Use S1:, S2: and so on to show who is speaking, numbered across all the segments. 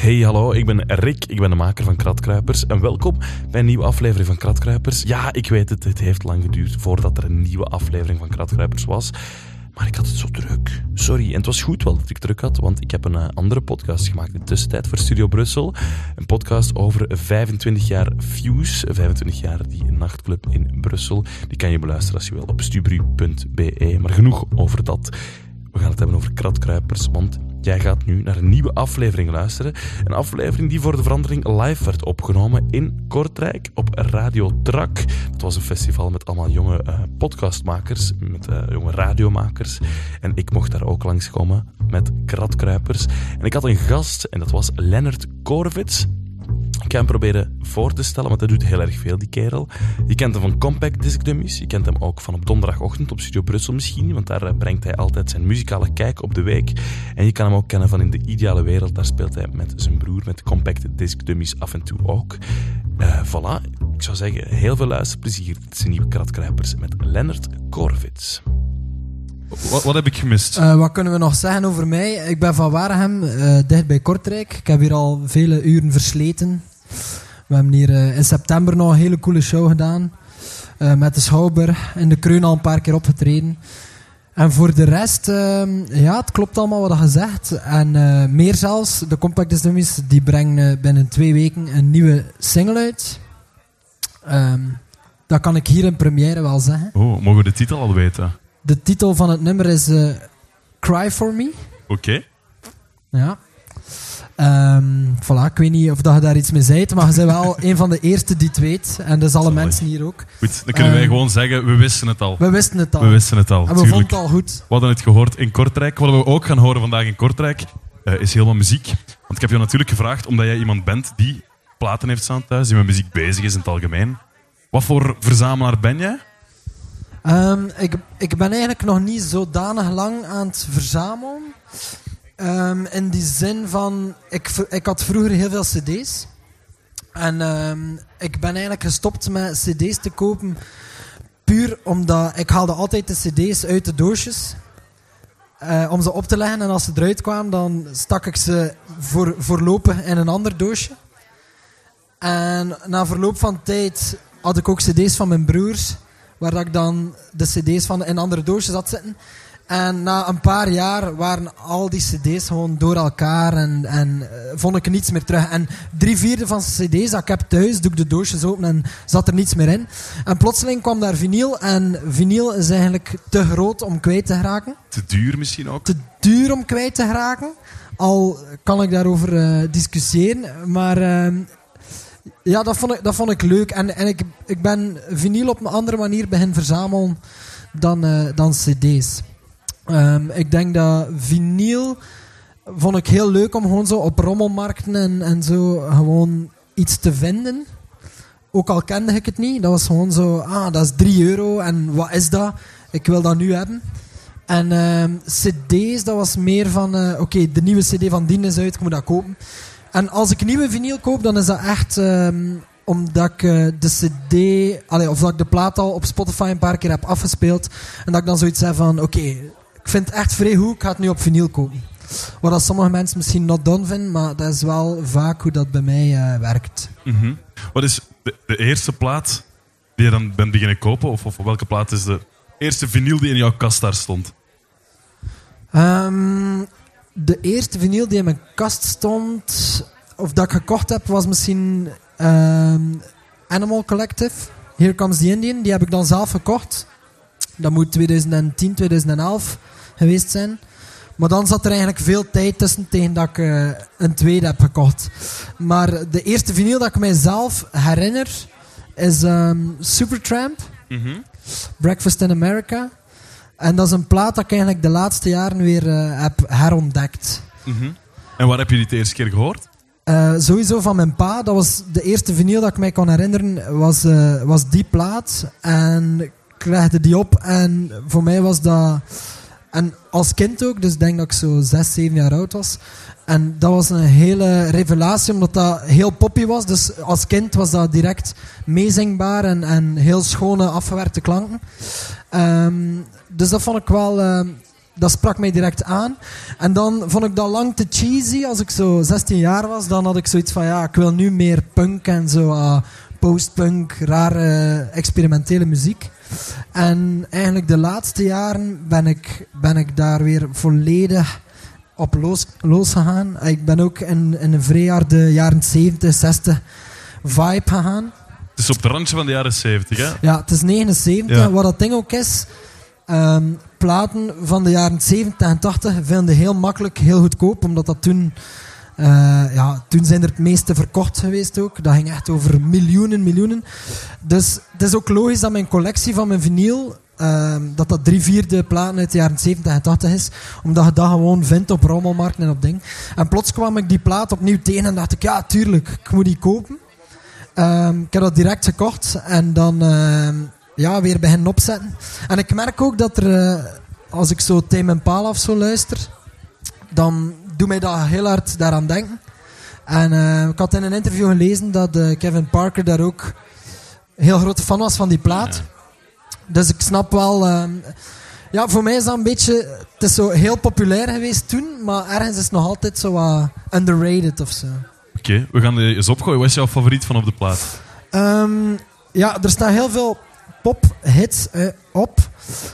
S1: Hey, hallo, ik ben Rick, ik ben de maker van Kratkruipers en welkom bij een nieuwe aflevering van Kratkruipers. Ja, ik weet het, het heeft lang geduurd voordat er een nieuwe aflevering van Kratkruipers was, maar ik had het zo druk. Sorry, en het was goed wel dat ik druk had, want ik heb een eh, andere podcast gemaakt in de tussentijd voor Studio Brussel. Een podcast over 25 jaar Fuse, 25 jaar die nachtclub in Brussel. Die kan je beluisteren als je wil op stubru.be, maar genoeg over dat. We gaan het hebben over kratkruipers, want jij gaat nu naar een nieuwe aflevering luisteren. Een aflevering die voor de verandering live werd opgenomen in Kortrijk op Radio Trak. Het was een festival met allemaal jonge uh, podcastmakers, met uh, jonge radiomakers. En ik mocht daar ook langskomen met kratkruipers. En ik had een gast en dat was Lennart Korvits. Ik ga hem proberen voor te stellen, want hij doet heel erg veel, die kerel. Je kent hem van Compact Disc Dummies. Je kent hem ook van op donderdagochtend op Studio Brussel misschien, want daar brengt hij altijd zijn muzikale kijk op de week. En je kan hem ook kennen van In de Ideale Wereld. Daar speelt hij met zijn broer, met Compact Disc Dummies af en toe ook. Uh, voilà, ik zou zeggen, heel veel luisterplezier. Dit zijn nieuwe Kratkruipers met Lennart Korvits.
S2: Wat, wat, heb ik gemist?
S3: Uh, wat kunnen we nog zeggen over mij? Ik ben van Waregem, uh, dicht bij Kortrijk. Ik heb hier al vele uren versleten. We hebben hier uh, in september nog een hele coole show gedaan. met de Schouwburg. In de Kreun al een paar keer opgetreden. En voor de rest, ja, het klopt allemaal wat je zegt. En meer zelfs, de Compact Dummies die brengen binnen twee weken een nieuwe single uit. Um, dat kan ik hier in première wel zeggen.
S2: Oh, mogen we de titel al weten?
S3: De titel van het nummer is uh, Cry For Me.
S2: Oké. Okay.
S3: Ja. Um, voilà, ik weet niet of dat je daar iets mee zei, maar je bent wel een van de eerste die het weet. En dus alle mensen hier ook.
S2: Goed, dan kunnen um, wij gewoon zeggen, we wisten het al.
S3: We wisten het al.
S2: We wisten het al,
S3: En we vonden het al goed.
S2: We hadden het gehoord in Kortrijk. Wat we ook gaan horen vandaag in Kortrijk, uh, is helemaal muziek. Want ik heb je natuurlijk gevraagd, omdat jij iemand bent die platen heeft staan thuis, die met muziek bezig is in het algemeen. Wat voor verzamelaar ben jij?
S3: Um, ik, ik ben eigenlijk nog niet zodanig lang aan het verzamelen. Um, in die zin van, ik, ik had vroeger heel veel cd's. En um, ik ben eigenlijk gestopt met cd's te kopen. Puur omdat ik haalde altijd de cd's uit de doosjes. Uh, om ze op te leggen. En als ze eruit kwamen, dan stak ik ze voor, voorlopig in een ander doosje. En na verloop van tijd had ik ook cd's van mijn broers waar ik dan de cd's van in andere doosjes had zitten. En na een paar jaar waren al die cd's gewoon door elkaar en, en uh, vond ik niets meer terug. En drie vierde van de cd's dat ik heb thuis, doe ik de doosjes open en zat er niets meer in. En plotseling kwam daar vinyl en vinyl is eigenlijk te groot om kwijt te geraken.
S2: Te duur misschien ook?
S3: Te duur om kwijt te geraken. Al kan ik daarover uh, discussiëren, maar uh, ja, dat vond ik, dat vond ik leuk. En, en ik, ik ben vinyl op een andere manier begin verzamelen dan, uh, dan cd's. Um, ik denk dat vinyl vond ik heel leuk om gewoon zo op rommelmarkten en, en zo gewoon iets te vinden. Ook al kende ik het niet. Dat was gewoon zo, ah, dat is 3 euro en wat is dat? Ik wil dat nu hebben. En um, cd's, dat was meer van, uh, oké, de nieuwe cd van Dien is uit, ik moet dat kopen. En als ik nieuwe vinyl koop, dan is dat echt um, omdat ik uh, de CD, allee, of dat ik de plaat al op Spotify een paar keer heb afgespeeld. En dat ik dan zoiets heb van: oké, okay, ik vind het echt vrij goed, ik ga het nu op vinyl kopen. Wat dat sommige mensen misschien not done vinden, maar dat is wel vaak hoe dat bij mij uh, werkt.
S2: Mm -hmm. Wat is de, de, eerste plaat die je dan bent beginnen kopen? Of, of welke plaat is de eerste vinyl die in jouw kast daar stond?
S3: Um, de eerste vinyl die in mijn kast stond, of dat ik gekocht heb, was misschien um, Animal Collective. Here Comes the Indian. Die heb ik dan zelf gekocht. Dat moet 2010, 2011 geweest zijn. Maar dan zat er eigenlijk veel tijd tussen tegen dat ik uh, een tweede heb gekocht. Maar de eerste vinyl dat ik mijzelf herinner is um, Supertramp.
S2: Mm -hmm.
S3: Breakfast in America. En dat is een plaat dat ik eigenlijk de laatste jaren weer uh, heb herontdekt.
S2: Mm -hmm. En waar heb je die de eerste keer gehoord?
S3: Uh, sowieso van mijn pa. Dat was de eerste vinyl dat ik mij kan herinneren. Was, uh, was die plaat. En ik legde die op. En voor mij was dat... En als kind ook. Dus denk dat ik zo 6, 7 jaar oud was. En dat was een hele revelatie. Omdat dat heel poppy was. Dus als kind was dat direct meezingbaar. En, en heel schone afgewerkte klanken. Um, dus dat vond ik wel uh, dat sprak mij direct aan. En dan vond ik dat lang te cheesy. Als ik zo 16 jaar was, dan had ik zoiets van ja, ik wil nu meer punk en zo uh, postpunk, rare experimentele muziek. En eigenlijk de laatste jaren ben ik, ben ik daar weer volledig op los, losgegaan. Ik ben ook in, in een vrij de jaren 70, 60 vibe gegaan.
S1: Het is op het randje van de jaren 70, hè?
S3: Ja, het is 79.
S1: Ja.
S3: Wat dat ding ook is, ehm, platen van de jaren 70 en 80 vinden heel makkelijk, heel goedkoop, omdat dat toen, eh, ja, toen zijn er het meeste verkocht geweest ook. Dat ging echt over miljoenen, miljoenen. Dus het is ook logisch dat mijn collectie van mijn vinyl, ehm, dat dat drie vierde platen uit de jaren 70 en 80 is, omdat je dat gewoon vindt op rommelmarkten en op ding. En plots kwam ik die plaat opnieuw tegen en dacht ik, ja, tuurlijk, ik moet die kopen. Ehm, ik heb dat direct gekocht en dan ehm, ja, weer beginnen opzetten. En ik merk ook dat er, eh, als ik zo Tame Impala of zo luister, dan doet mij dat heel hard daaraan denken. En eh, ik had in een interview gelezen dat eh, Kevin Parker daar ook heel grote fan was van die plaat. Dus ik snap wel... ehm, ja, voor mij is dat een beetje... Het is zo heel populair geweest toen, maar ergens is het nog altijd zo wat underrated of zo.
S1: Oké, we gaan die eens opgooien. Wat is jouw favoriet van op de plaat?
S3: Ehm, ja, er staan heel veel pop-hits eh, op.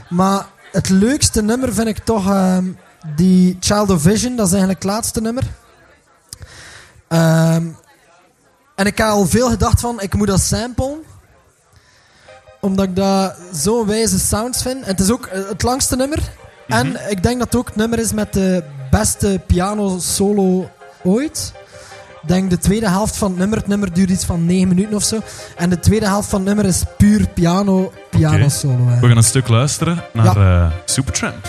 S3: Maar het leukste nummer vind ik toch ehm, die Child of Vision. Dat is eigenlijk het laatste nummer. Ehm, en ik heb al veel gedacht van, ik moet dat samplen. Omdat ik dat zo'n wijze sounds vind. En het is ook eh, het langste nummer. En ik denk dat het ook het nummer is met de beste piano solo ooit. Ik denk de tweede helft van het nummer. Het nummer duurt iets van 9 minuten of zo. En de tweede helft van het nummer is puur piano, piano solo. hè.
S1: We gaan een stuk luisteren naar eh, Supertramp.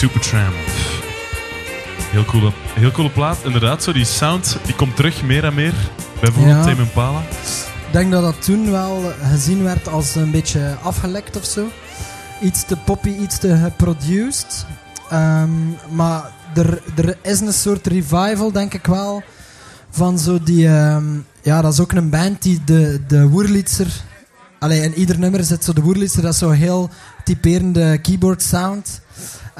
S1: Supertramp. Heel coole, heel coole plaat. Inderdaad, zo die sound die komt terug meer en meer. Bijvoorbeeld
S3: Ja.
S1: Tame Impala.
S3: Ik denk dat dat toen wel gezien werd als een beetje afgelekt of zo. Iets te poppy, iets te geproduced. Ehm, maar er, er is een soort revival, denk ik wel. Van zo die. ehm, ja, dat is ook een band die de, de Woerlitzer. Allee, in ieder nummer zit zo de Woerlitzer, dat is zo heel typerende keyboard sound.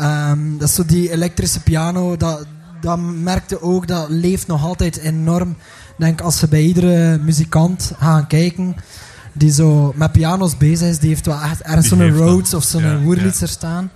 S3: Ehm, dat is zo die elektrische piano, dat, dat merkte ook, dat leeft nog altijd enorm. Ik denk als ze bij iedere muzikant gaan kijken die zo met piano's bezig is, die heeft wel echt ergens zo'n. Rhodes of zo'n
S1: Ja,
S3: Woerlitzer staan.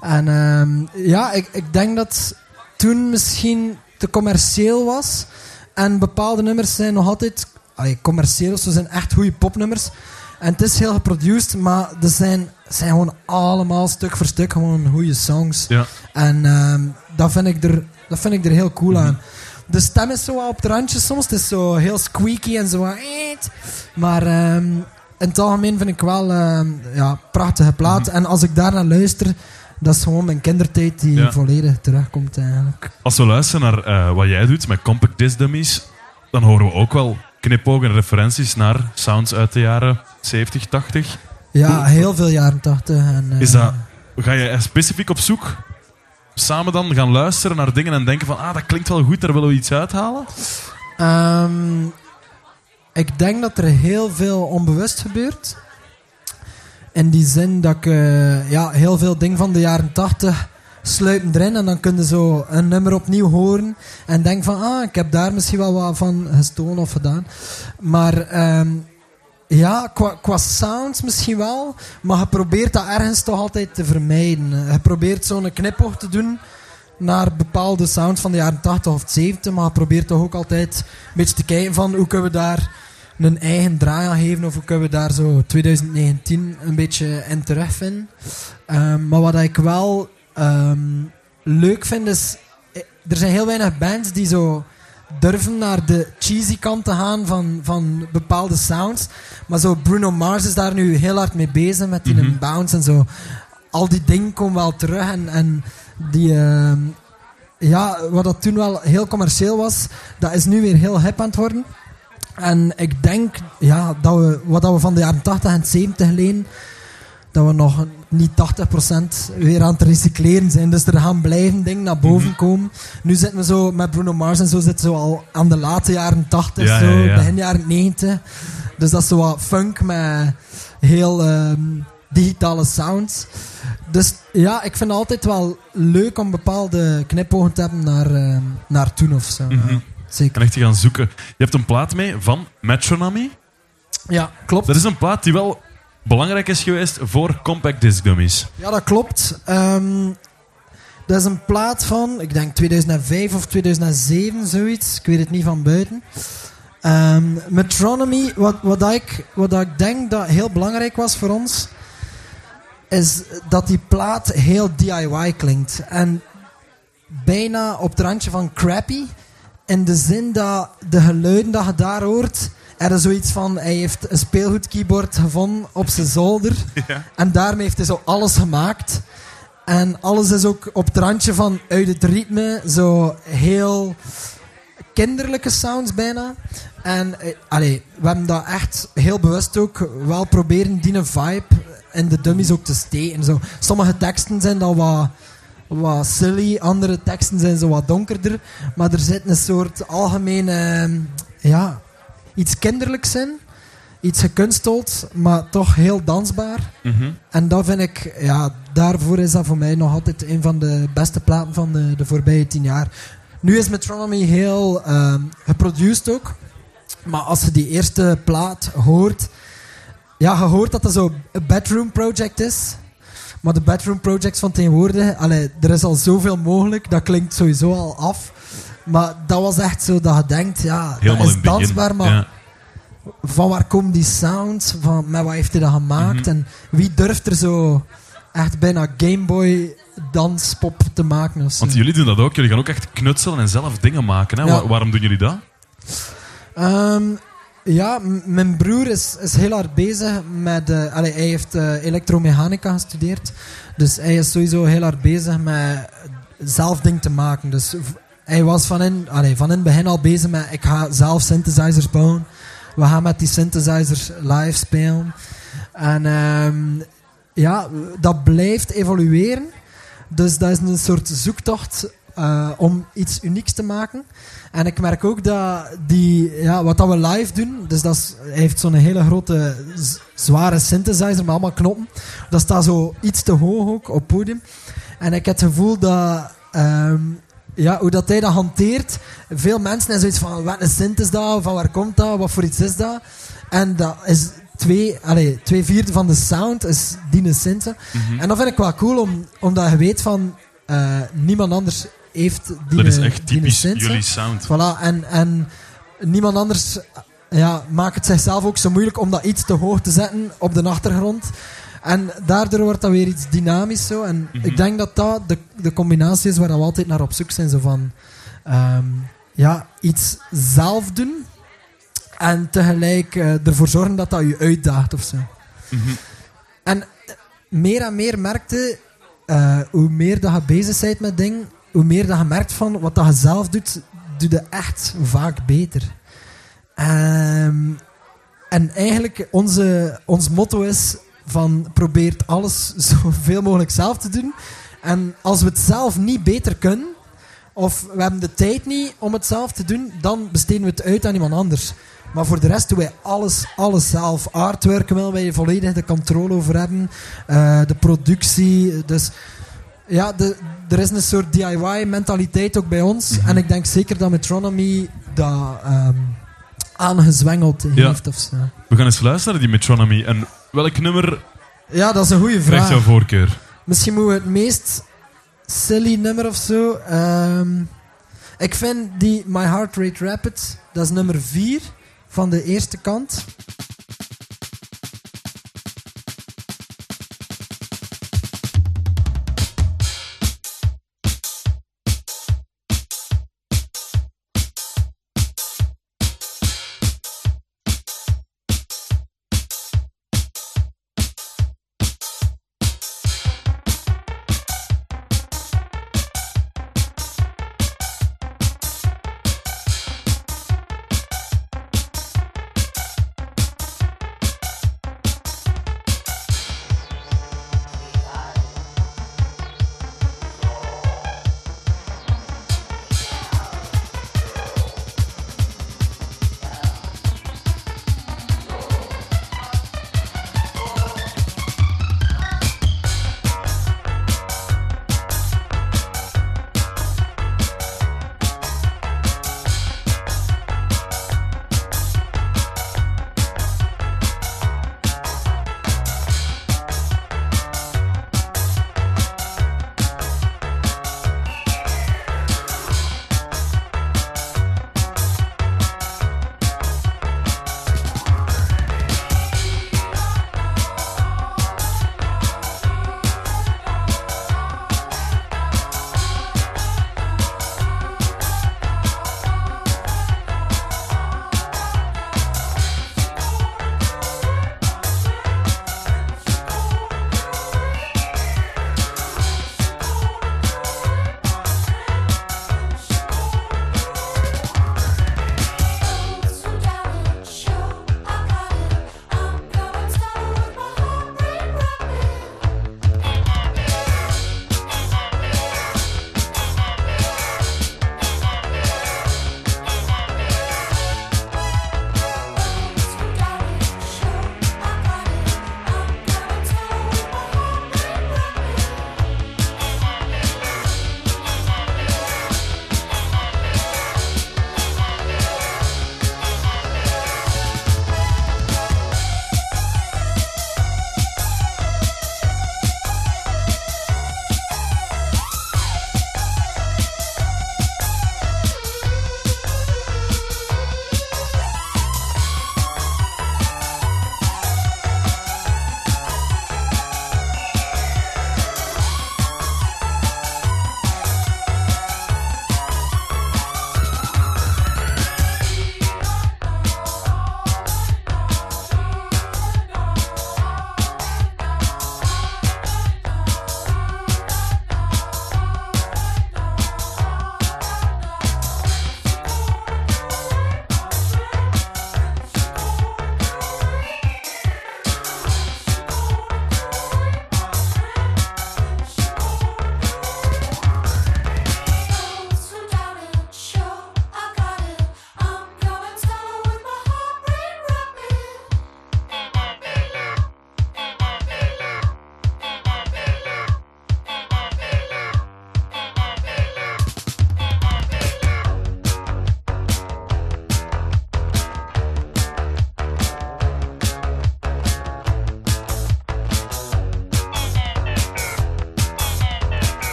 S3: En ehm, ja, ik, ik denk dat toen misschien te commercieel was. En bepaalde nummers zijn nog altijd allee, commercieel, ze zijn echt goede popnummers. En het is heel geproduced, maar er zijn, zijn gewoon allemaal stuk voor stuk gewoon goede songs.
S1: Ja. En
S3: ehm, dat, vind ik er, dat vind ik er heel cool
S1: Mhm.
S3: aan. De stem is zo wat op het randje soms. Het is zo heel squeaky en zo. Maar ehm, in het algemeen vind ik wel ehm, ja, prachtige plaat.
S1: Mhm.
S3: En als ik daarnaar luister, dat is gewoon mijn kindertijd die
S1: Ja.
S3: volledig terugkomt eigenlijk.
S1: Als we luisteren naar eh, wat jij doet met Compact Disc Dummies, dan horen we ook wel knipogen en referenties naar sounds uit de jaren 70, 80.
S3: Ja, heel veel jaren tachtig. En, eh,
S1: Is dat, ga je er specifiek op zoek? Samen dan gaan luisteren naar dingen en denken van, ah, dat klinkt wel goed, daar willen we iets uithalen?
S3: Ehm, ik denk dat er heel veel onbewust gebeurt. In die zin dat ik eh, ja, heel veel dingen van de jaren 80 sluipen erin. En dan kun je zo een nummer opnieuw horen. En denk van, ah, ik heb daar misschien wel wat van gestolen of gedaan. Maar ehm, ja, qua, qua sounds misschien wel. Maar je probeert dat ergens toch altijd te vermijden. Je probeert zo'n knipoog te doen naar bepaalde sounds van de jaren 80 of 70. Maar je probeert toch ook altijd een beetje te kijken van hoe kunnen we daar een eigen draai aan geven. Of hoe kunnen we daar zo 2019 een beetje in terugvinden. Ehm, maar wat ik wel ehm, leuk vind is... eh, Er zijn heel weinig bands die zo durven naar de cheesy kant te gaan van, van bepaalde sounds. Maar zo Bruno Mars is daar nu heel hard mee bezig met die
S1: Mhm.
S3: bounce en zo. Al die dingen komen wel terug en, en die... ehm, ja, wat dat toen wel heel commercieel was, dat is nu weer heel hip aan het worden. En ik denk ja, dat we, wat dat we van de jaren 80 en 70 lenen, dat we nog niet 80% weer aan het recycleren zijn. Dus er gaan blijven dingen naar boven
S1: Mhm.
S3: komen. Nu zitten we zo met Bruno Mars en zo zitten we al aan de late jaren 80,
S1: Ja,
S3: zo,
S1: ja, ja.
S3: begin jaren 90. Dus dat is zo wat funk met heel ehm, digitale sounds. Dus ja, ik vind het altijd wel leuk om bepaalde knipogen te hebben naar, ehm, naar toen of zo.
S1: Mhm.
S3: Zeker.
S1: En echt te gaan zoeken. Je hebt een plaat mee van Metronomy.
S3: Ja, klopt.
S1: Dat is een plaat die wel belangrijk is geweest voor Compact Disc Dummies.
S3: Ja, dat klopt. Ehm, dat is een plaat van, ik denk 2005 of 2007, zoiets. Ik weet het niet van buiten. Ehm, Metronomy, wat, wat, ik, wat ik denk dat heel belangrijk was voor ons, is dat die plaat heel DIY klinkt. En bijna op het randje van crappy. In de zin dat de geluiden dat je daar hoort, er is zoiets van, hij heeft een speelgoedkeyboard gevonden op zijn zolder.
S1: Ja.
S3: En daarmee heeft hij zo alles gemaakt. En alles is ook op het randje van uit het ritme. Zo heel kinderlijke sounds bijna. En eh, allee, we hebben dat echt heel bewust ook wel proberen die vibe in de dummies ook te steken. Zo. Sommige teksten zijn dan wat, wat silly, andere teksten zijn zo wat donkerder. Maar er zit een soort algemene, ja, iets kinderlijks in. Iets gekunsteld, maar toch heel dansbaar.
S1: Mhm.
S3: En dat vind ik, ja, daarvoor is dat voor mij nog altijd een van de beste platen van de, de voorbije tien jaar. Nu is Metronomy heel ehm geproduced ook. Maar als je die eerste plaat hoort, ja, je hoort dat dat zo een bedroom project is. Maar de bedroom projects van tegenwoordig, allee, er is al zoveel mogelijk, dat klinkt sowieso al af. Maar dat was echt zo dat je denkt, ja,
S1: Helemaal
S3: dat is dansbaar, maar
S1: Ja.
S3: van waar komen die sounds? Van, met wat heeft hij dat gemaakt?
S1: Mhm.
S3: En wie durft er zo echt bijna Gameboy danspop te maken? Of zo?
S1: Want jullie doen dat ook. Jullie gaan ook echt knutselen en zelf dingen maken. Hè?
S3: Ja.
S1: Waarom doen jullie dat?
S3: Ehm, Ja, mijn broer is, is heel hard bezig met... allee, hij heeft eh, elektromechanica gestudeerd. Dus hij is sowieso heel hard bezig met zelf ding te maken. Dus hij was van in, van in het begin al bezig met... Ik ga zelf synthesizers bouwen. We gaan met die synthesizers live spelen. En ehm, ja, dat blijft evolueren. Dus dat is een soort zoektocht eh, om iets unieks te maken. En ik merk ook dat die, ja, wat dat we live doen, dus dat hij heeft zo'n hele grote, zware synthesizer met allemaal knoppen. Dat staat zo iets te hoog ook op podium. En ik heb het gevoel dat, ehm, ja, hoe dat hij dat hanteert, veel mensen hebben zoiets van, wat een synth is dat, van waar komt dat, wat voor iets is dat. En dat is twee, allez, twee vierde van de sound is die een synth. En dat vind ik wel cool, om, omdat je weet van, eh, niemand anders heeft die
S1: Dat is echt typisch jullie sound.
S3: Voilà, en, en niemand anders ja, maakt het zichzelf ook zo moeilijk om dat iets te hoog te zetten op de achtergrond. En daardoor wordt dat weer iets dynamisch zo. En
S1: Mhm.
S3: ik denk dat dat de, de combinatie is waar we altijd naar op zoek zijn. Zo van, ehm, ja, iets zelf doen en tegelijk eh, ervoor zorgen dat dat je uitdaagt of zo.
S1: Mhm.
S3: En meer en meer merkte, eh, hoe meer dat je bezig bent met dingen, hoe meer dat je merkt van wat dat je zelf doet, doe je echt vaak beter. Ehm, en eigenlijk, onze, ons motto is van probeert alles zoveel mogelijk zelf te doen. En als we het zelf niet beter kunnen, of we hebben de tijd niet om het zelf te doen, dan besteden we het uit aan iemand anders. Maar voor de rest doen wij alles, alles zelf. Artworken willen wij volledig de controle over hebben. Eh, de productie. Dus ja, de, er is een soort DIY-mentaliteit ook bij ons. En ik denk zeker dat Metronomy dat ehm, aangezwengeld
S1: Ja.
S3: heeft of zo.
S1: We gaan eens luisteren, die Metronomy. En welk nummer
S3: Ja, dat is een goede
S1: krijgt
S3: vraag.
S1: jouw voorkeur?
S3: Misschien moeten we het meest silly nummer of zo. ehm, ik vind die My Heart Rate Rapid, dat is nummer 4 van de eerste kant.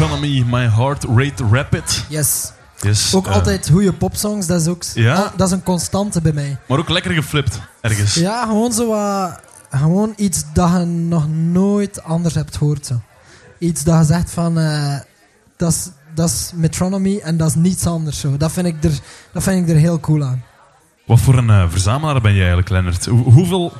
S1: Metronomy, My Heart Rate Rapid.
S3: Yes.
S1: Yes,
S3: Ook
S1: eh,
S3: altijd goede popsongs, dat is ook
S1: Ja?
S3: dat is een constante bij mij.
S1: Maar ook lekker geflipt, ergens.
S3: Ja, gewoon zo gewoon iets dat je nog nooit anders hebt gehoord. Zo. Iets dat je zegt van, eh, dat is- dat is Metronomy en dat is niets anders. Zo. Dat, vind ik er, dat vind ik er heel cool aan.
S1: Wat voor een eh, verzamelaar ben jij eigenlijk, Lennart? Hoe- hoeveel...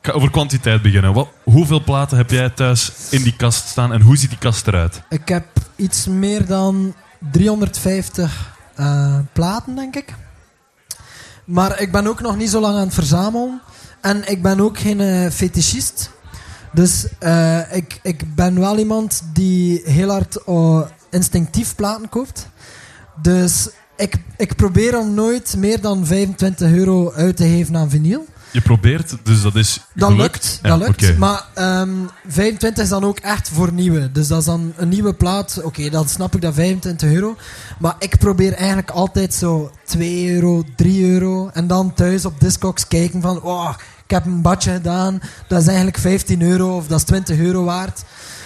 S1: Ik ga over kwantiteit beginnen. Wat, hoeveel platen heb jij thuis in die kast staan en hoe ziet die kast eruit?
S3: Ik heb iets meer dan 350 eh, platen, denk ik. Maar ik ben ook nog niet zo lang aan het verzamelen. En ik ben ook geen eh, fetischist. Dus eh, ik, ik ben wel iemand die heel hard instinctief platen koopt. Dus ik, ik probeer om nooit meer dan 25 euro uit te geven aan vinyl.
S1: Je probeert, dus dat is
S3: Dat
S1: gelukt.
S3: lukt,
S1: Ja,
S3: dat lukt. Maar ehm 25 is dan ook echt voor nieuwe. Dus dat is dan een nieuwe plaat. Oké, dan snap ik dat 25 euro. Maar ik probeer eigenlijk altijd zo 2 euro, 3 euro. En dan thuis op Discogs kijken van... Oh, ik heb een badje gedaan. Dat is eigenlijk 15 euro of dat is 20 euro waard.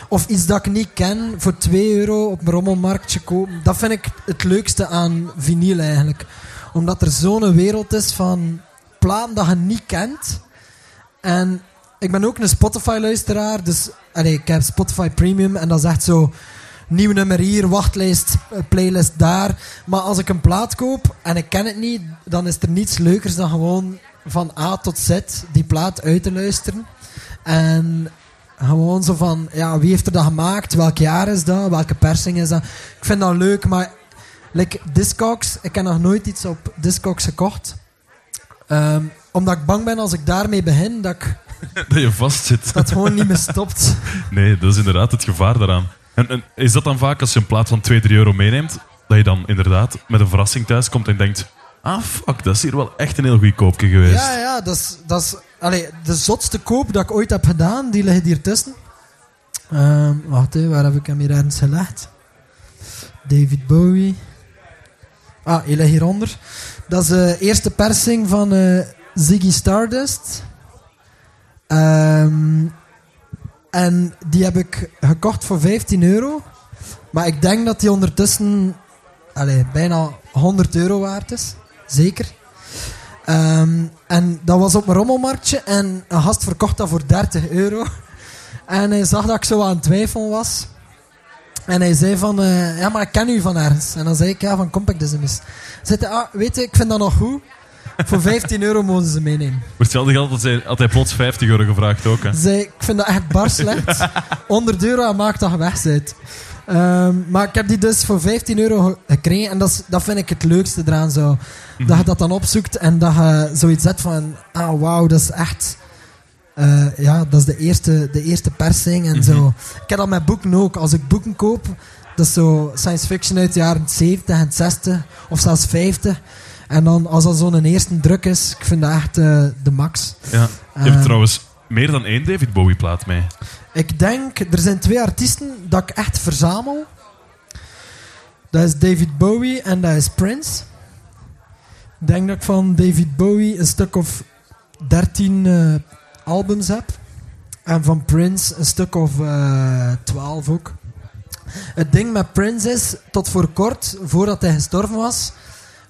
S3: Of iets dat ik niet ken voor 2 euro op een rommelmarktje kopen. Dat vind ik het leukste aan vinyl eigenlijk. Omdat er zo'n wereld is van platen dat je niet kent. En ik ben ook een Spotify-luisteraar, dus allee, ik heb Spotify Premium en dat is echt zo nieuw nummer hier, wachtlijst, eh, playlist daar. Maar als ik een plaat koop en ik ken het niet, dan is er niets leukers dan gewoon van A tot Z die plaat uit te luisteren. En gewoon zo van, ja, wie heeft er dat gemaakt? Welk jaar is dat? Welke persing is dat? Ik vind dat leuk, maar like Discogs, ik heb nog nooit iets op Discogs gekocht. Ehm, omdat ik bang ben als ik daarmee begin, dat ik
S1: Dat je vastzit.
S3: dat het gewoon niet meer stopt.
S1: Nee, dat is inderdaad het gevaar daaraan. En, en is dat dan vaak als je een plaat van 2, 3 euro meeneemt, dat je dan inderdaad met een verrassing thuis komt en denkt... Ah, fuck, dat is hier wel echt een heel goed koopje geweest.
S3: Ja, ja, dat is, dat is allee, de zotste koop dat ik ooit heb gedaan, die ligt hier tussen. Ehm, wacht, hè, waar heb ik hem hier ergens gelegd? David Bowie. Ah, hij ligt hieronder. Dat is de eerste persing van eh, Ziggy Stardust. Ehm, en die heb ik gekocht voor 15 euro. Maar ik denk dat die ondertussen allee, bijna 100 euro waard is. Zeker. Ehm, en dat was op een rommelmarktje en een gast verkocht dat voor 30 euro. En hij zag dat ik zo aan het twijfelen was. En hij zei van, eh, ja, maar ik ken u van ergens. En dan zei ik, ja, van Compact Zei hij, ah, weet je, ik vind dat nog goed. Voor 15 euro mogen ze meenemen.
S1: Wordt hetzelfde geld had hij, plots 50 euro gevraagd ook. Hè?
S3: Zei, ik vind dat echt bar slecht. 100 euro en maak dat je weg bent. Ehm, maar ik heb die dus voor 15 euro ge- gekregen. En dat, is, dat vind ik het leukste eraan. Zo. Dat je dat dan opzoekt en dat je zoiets zet van... Ah, wauw, dat is echt... eh, ja, dat is de eerste, de eerste persing en zo. Ik heb dat met boeken ook. Als ik boeken koop, dat is zo science fiction uit de jaren 70 en 60 of zelfs 50. En dan als dat zo'n eerste druk is, ik vind dat echt eh, de max.
S1: Ja. Je hebt
S3: Eh,
S1: trouwens meer dan één David Bowie plaat mee.
S3: Ik denk, er zijn twee artiesten dat ik echt verzamel. Dat is David Bowie en dat is Prince. Ik denk dat ik van David Bowie een stuk of 13 eh, albums heb. En van Prince een stuk of eh 12 ook. Het ding met Prince is, tot voor kort, voordat hij gestorven was,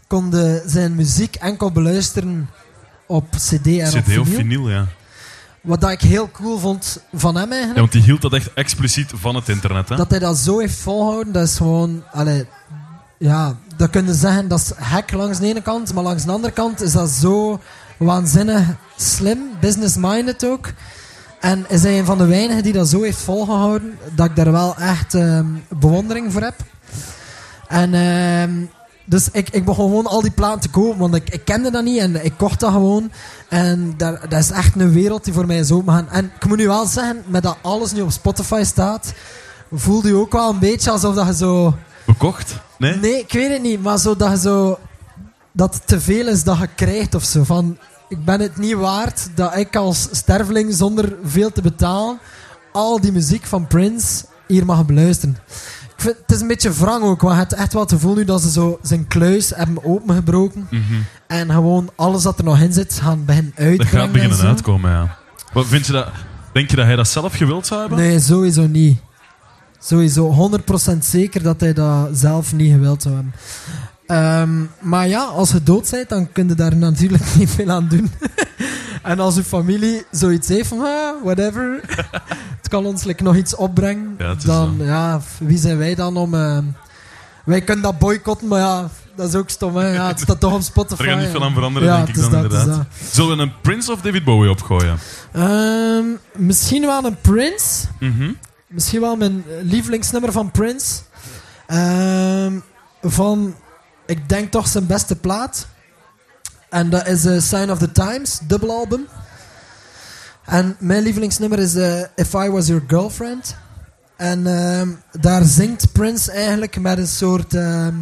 S3: konden zijn muziek enkel beluisteren op CD en op
S1: CD
S3: vinyl.
S1: of vinyl, ja.
S3: Wat dat ik heel cool vond van hem
S1: ja.
S3: eigenlijk.
S1: Want die hield dat echt expliciet van het internet. Hè?
S3: Dat hij dat zo heeft volgehouden, dat is gewoon... Allee, ja, dat kun je zeggen, dat is hack langs de ene kant, maar langs de andere kant is dat zo waanzinnig slim, business-minded ook. En is hij een van de weinigen die dat zo heeft volgehouden, dat ik daar wel echt ehm, bewondering voor heb. En ehm, dus ik, ik begon gewoon al die platen te kopen, want ik, ik kende dat niet en ik kocht dat gewoon. En daar, dat is echt een wereld die voor mij is opengegaan. En ik moet nu wel zeggen, met dat alles nu op Spotify staat, voelde je ook wel een beetje alsof dat je zo...
S1: Bekocht? Nee?
S3: Nee, ik weet het niet, maar zo dat je zo... Dat het te veel is dat je krijgt of zo. Van, ik ben het niet waard dat ik als sterveling zonder veel te betalen al die muziek van Prince hier mag beluisteren. Ik vind, het is een beetje wrang ook, want je hebt echt wel het gevoel nu dat ze zo zijn kluis hebben opengebroken
S1: Mhm.
S3: en gewoon alles dat er nog in zit gaan beginnen uitbrengen.
S1: Dat gaat
S3: en
S1: beginnen uitkomen, ja. Wat vind je dat, denk je dat hij dat zelf gewild zou hebben?
S3: Nee, sowieso niet. sowieso 100% zeker dat hij dat zelf niet gewild zou hebben. Ehm, maar ja, als je dood bent, dan kun je daar natuurlijk niet veel aan doen. en als uw familie zoiets heeft van, ah, whatever, het kan ons like, nog iets opbrengen,
S1: Ja,
S3: dan,
S1: zo.
S3: ja, wie zijn wij dan om... ehm, wij kunnen dat boycotten, maar ja, dat is ook stom. Hè? Ja, het staat toch op Spotify.
S1: Er gaat niet veel aan veranderen,
S3: ja,
S1: denk ik dan
S3: dat,
S1: inderdaad. Zullen we een Prince of David Bowie opgooien?
S3: Ehm, misschien wel een Prince.
S1: Mhm.
S3: Misschien wel mijn lievelingsnummer van Prince. Ehm, van, ik denk toch zijn beste plaat. En dat is eh, Sign of the Times, dubbelalbum. En mijn lievelingsnummer is eh, If I Was Your Girlfriend. En ehm, daar zingt Prince eigenlijk met een soort ehm,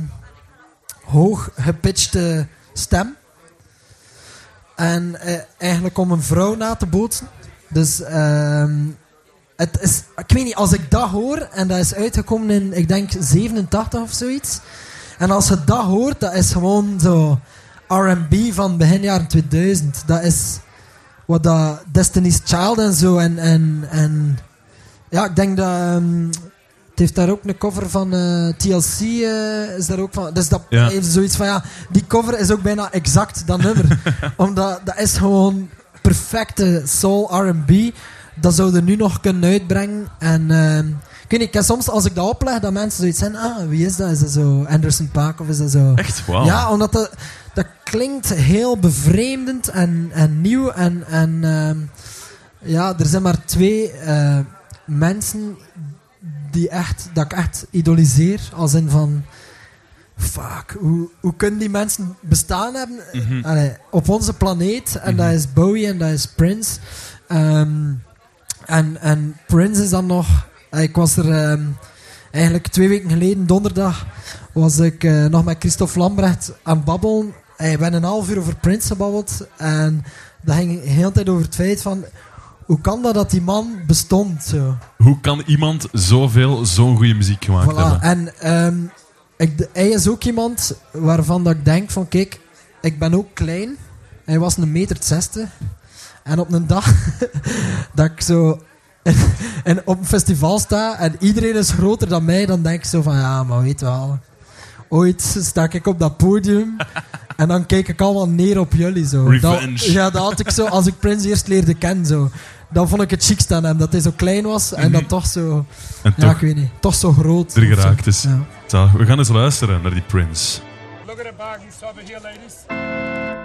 S3: hoog gepitchte stem. En eh, eigenlijk om een vrouw na te bootsen. Dus ehm, het is, ik weet niet, als ik dat hoor, en dat is uitgekomen in, ik denk, 87 of zoiets. En als je dat hoort, dat is gewoon zo R&B van begin jaren 2000. Dat is wat dat Destiny's Child en zo. En, en, en ja, ik denk dat... ehm, het heeft daar ook een cover van eh, TLC, eh, is daar ook van. Dus dat
S1: Ja.
S3: heeft zoiets van, ja, die cover is ook bijna exact dat nummer. Omdat dat is gewoon perfecte soul R&B. Dat zouden nu nog kunnen uitbrengen. En ehm, ik weet niet, ik heb soms als ik dat opleg, dat mensen zoiets zijn, ah, wie is dat? Is dat zo Anderson Paak of is dat zo...
S1: Echt? Wauw.
S3: Ja, omdat dat, dat klinkt heel bevreemdend en, en nieuw. En, en ehm, ja, er zijn maar twee eh, mensen die echt, dat ik echt idoliseer. Als in van, fuck, hoe, hoe kunnen die mensen bestaan hebben
S1: Mhm.
S3: Allee, op onze planeet? En
S1: Mhm.
S3: dat is Bowie en dat is Prince. Ehm, en, en Prince is dan nog... Ik was er ehm, eigenlijk twee weken geleden, donderdag, was ik eh, nog met Christophe Lambrecht aan het babbelen. We hebben een half uur over Prince gebabbeld. En dat ging de hele tijd over het feit van... Hoe kan dat dat die man bestond? Zo?
S1: Hoe kan iemand zoveel, zo'n goede muziek gemaakt
S3: Voilà.
S1: hebben?
S3: En ehm, ik, hij is ook iemand waarvan dat ik denk van... Kijk, ik ben ook klein. Hij was een meter zestig. En op een dag dat ik zo en op een festival sta en iedereen is groter dan mij, dan denk ik zo van ja, maar weet wel. Ooit sta ik op dat podium en dan kijk ik allemaal neer op jullie zo.
S1: Revenge.
S3: Dat, ja, dat had ik zo als ik Prince eerst leerde kennen zo. Dan vond ik het chicst aan hem dat hij zo klein was en dan toch zo,
S1: En
S3: ja,
S1: toch
S3: ik weet niet, toch zo groot.
S1: er geraakt is.
S3: Ja.
S1: Zo, we gaan eens luisteren naar die Prince.
S4: Look at the bag he's over here, ladies.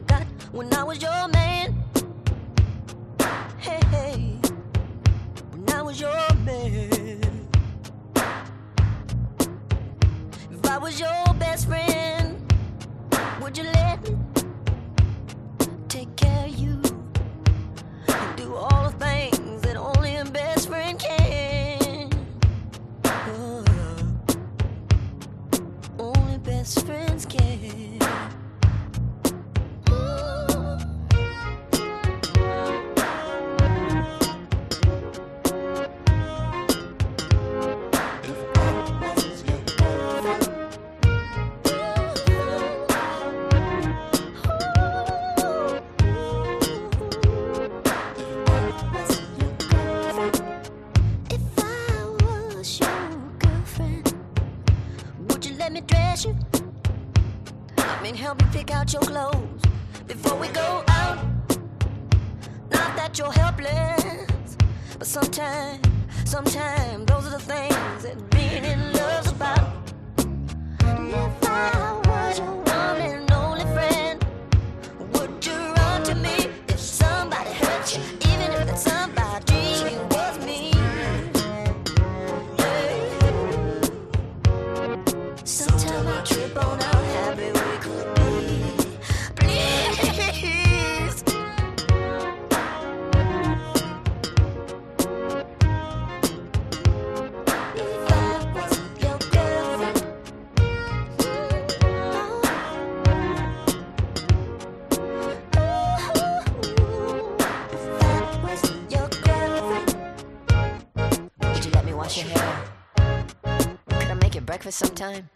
S5: Forgot when I was your man. Hey, hey, when I was your man. If I was your best friend, would you let me time.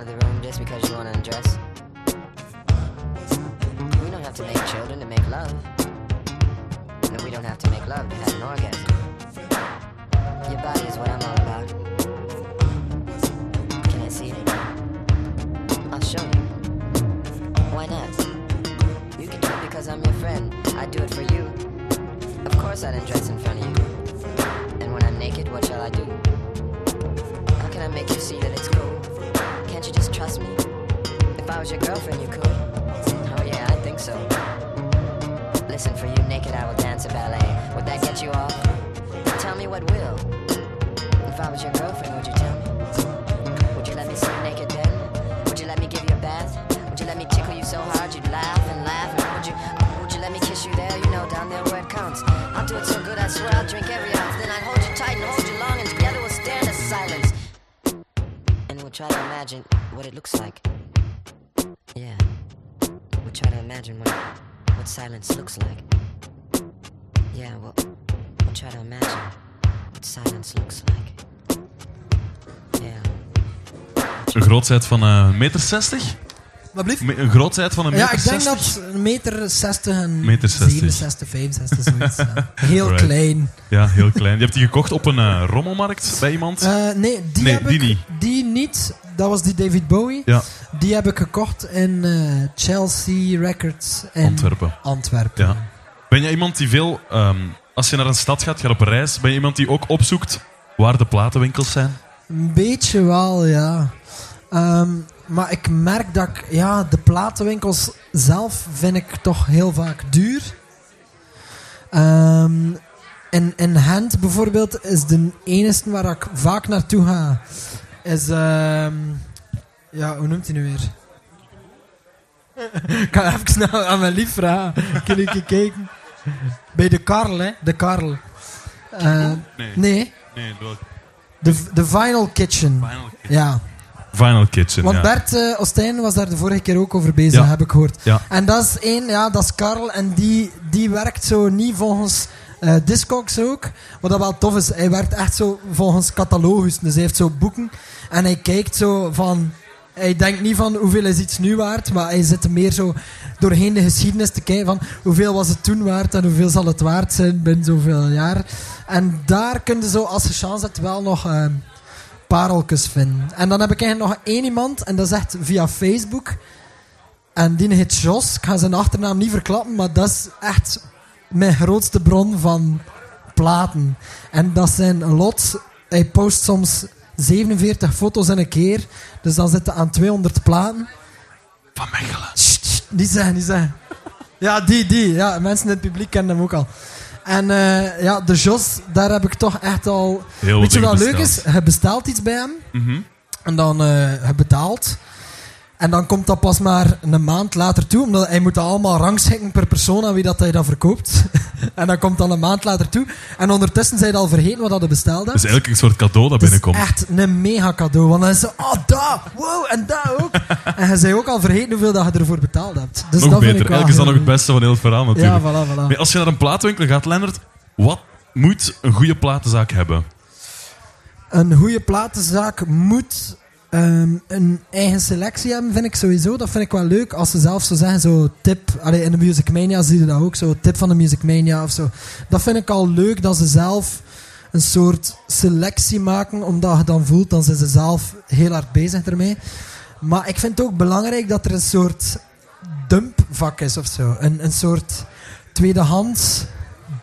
S5: Out of the room just because you want to undress? We don't have to make children to make love. No, we don't have to make love to have an orgasm. Your body is what I'm all about. Can I see it? I'll show you. Why not? You can do it because I'm your friend. I'd do it for you. Of course I'd undress in front of you. And when I'm naked, what shall I do? How can I make you see that it's cool? Can't you just trust me? If I was your girlfriend, you could. Oh yeah, I think so. Listen, for you naked, I will dance a ballet. Would that get you off? Tell me what will. If I was your girlfriend, would you tell me? Would you let me see you naked then? Would you let me give you a bath? Would you let me tickle you so hard you'd laugh and laugh? And would you, uh, would you let me kiss you there? You know, down there where it counts. I'll do it so good, I swear I'll drink every ounce. Then I'd hold you tight and hold you long, and together we'll stand in silence. And we'll try to imagine what it looks like. Yeah. We'll try to imagine what, what silence looks like. Yeah, well, we'll try to imagine what silence looks like. Yeah.
S1: Een grootheid van een meter 60?
S3: Wat blieft?
S1: Me- Een grootheid van een meter
S3: Ja, ik denk
S1: 60?
S3: dat een meter 60 en
S1: Meter 60.
S3: 67, 65, zoiets. ja. Heel
S1: Right.
S3: klein.
S1: Ja, heel klein. Je hebt die gekocht op een eh, rommelmarkt bij iemand?
S3: Eh, nee, die
S1: Nee,
S3: heb
S1: die
S3: ik,
S1: niet.
S3: Die niet. Dat was die David Bowie.
S1: Ja,
S3: Die heb ik gekocht in eh, Chelsea Records in
S1: Antwerpen.
S3: Antwerpen.
S1: Ja. Ben jij iemand die veel, ehm, als je naar een stad gaat, gaat op reis, ben je iemand die ook opzoekt waar de platenwinkels zijn?
S3: Een beetje wel, ja. Ehm, maar ik merk dat ik, ja, de platenwinkels zelf vind ik toch heel vaak duur. Ehm, in, in Gent bijvoorbeeld is de enige waar ik vaak naartoe ga, is, ehm, ja, hoe noemt hij nu weer? ik ga even snel aan mijn lief vragen. Kun je een keer kijken? Bij de Karl, hè? De Karl. Eh,
S1: Nee.
S3: nee,
S1: Nee, de
S3: de, Vinyl Kitchen.
S1: Vinyl Kitchen.
S3: Ja,
S1: Vinyl Kitchen,
S3: want
S1: ja.
S3: Bert uh, Ostijn was daar de vorige keer ook over bezig,
S1: Ja.
S3: heb ik gehoord.
S1: Ja.
S3: En dat is één, ja, dat is Karel. En die, die werkt zo niet volgens eh Discogs ook. Wat dat wel tof is, hij werkt echt zo volgens catalogus. Dus hij heeft zo boeken. En hij kijkt zo van... Hij denkt niet van hoeveel is iets nu waard, maar hij zit meer zo doorheen de geschiedenis te kijken van hoeveel was het toen waard en hoeveel zal het waard zijn binnen zoveel jaar. En daar kun je zo, als je chance hebt, wel nog eh, pareltjes vinden. En dan heb ik eigenlijk nog één iemand, en dat is echt via Facebook. En die heet Jos. Ik ga zijn achternaam niet verklappen, maar dat is echt mijn grootste bron van platen. En dat zijn lots. Hij post soms 47 foto's in een keer. Dus dan zitten aan 200 platen.
S1: Van Mechelen.
S3: Sst, sst, niet zeggen, niet zeggen. Ja, die, die. Ja, mensen in het publiek kennen hem ook al. En eh, ja, de Jos, daar heb ik toch echt al...
S1: Heel
S3: Weet je
S1: wat
S3: leuk is?
S1: besteld.
S3: Je bestelt iets bij hem.
S1: Mhm.
S3: En dan je betaalt. En dan komt dat pas maar een maand later toe. Omdat hij moet dat allemaal rangschikken per persoon aan wie dat hij dat verkoopt. En dat komt dan een maand later toe. En ondertussen zijn je al vergeten wat dat je besteld hebt.
S1: Dat is eigenlijk een soort cadeau dat
S3: Het is
S1: binnenkomt.
S3: echt een mega cadeau. Want dan is ze, oh, daar, wow, en daar ook. en je bent ook al vergeten hoeveel dat je ervoor betaald hebt. Dus
S1: nog
S3: dat
S1: beter. Eigenlijk is dat nog het beste van heel het verhaal natuurlijk.
S3: Ja, voilà, voilà.
S1: Nee, als je naar een platenwinkel gaat, Lennart, wat moet een goede platenzaak hebben?
S3: Een goede platenzaak moet ehm, een eigen selectie hebben, vind ik sowieso. Dat vind ik wel leuk. Als ze zelf zo zeggen, zo tip. Allee, in de Music Mania zie je dat ook, zo tip van de Music Mania of zo. Dat vind ik al leuk, dat ze zelf een soort selectie maken, omdat je dan voelt, dan zijn ze zelf heel hard bezig ermee. Maar ik vind het ook belangrijk dat er een soort dumpvak is of zo. Een, een soort tweedehands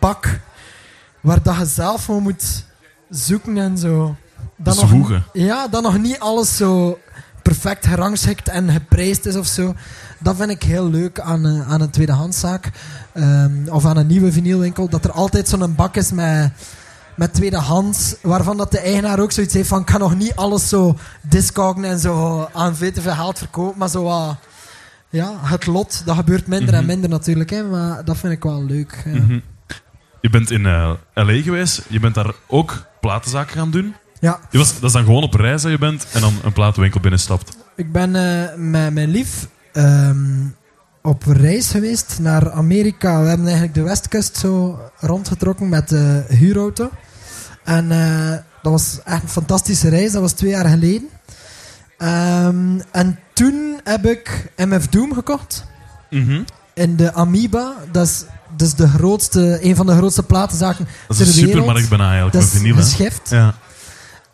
S3: bak, waar dat je zelf gewoon moet zoeken en zo. Dan nog- ja, dat nog niet alles zo perfect gerangschikt en geprijsd is of zo. Dat vind ik heel leuk aan, eh, aan een tweedehandszaak. Ehm, of aan een nieuwe vinylwinkel. Dat er altijd zo'n bak is met, met tweedehands. Waarvan dat de eigenaar ook zoiets heeft van... Ik kan nog niet alles zo discogen en zo aan veel te veel geld verkopen. Maar zo. Ja, het lot. Dat gebeurt minder en
S1: Mhm.
S3: minder natuurlijk. Hè, maar dat vind ik wel leuk. Ja.
S1: Mhm. Je bent in eh, L.A. geweest. Je bent daar ook platenzaken gaan doen.
S3: Ja.
S1: Was, dat is dan gewoon op reis dat je bent en dan een platenwinkel binnenstapt.
S3: Ik ben eh, met mijn lief ehm, op reis geweest naar Amerika. We hebben eigenlijk de westkust zo rondgetrokken met de huurauto. En eh, dat was echt een fantastische reis. Dat was twee jaar geleden. Ehm, en toen heb ik MF Doom gekocht.
S1: Mhm.
S3: In de Amoeba. Dat is, dat is de grootste, een van de grootste platenzaken
S1: Dat is een
S3: ter wereld.
S1: supermarkt bijna eigenlijk,
S3: Dat is geschift.
S1: Ja.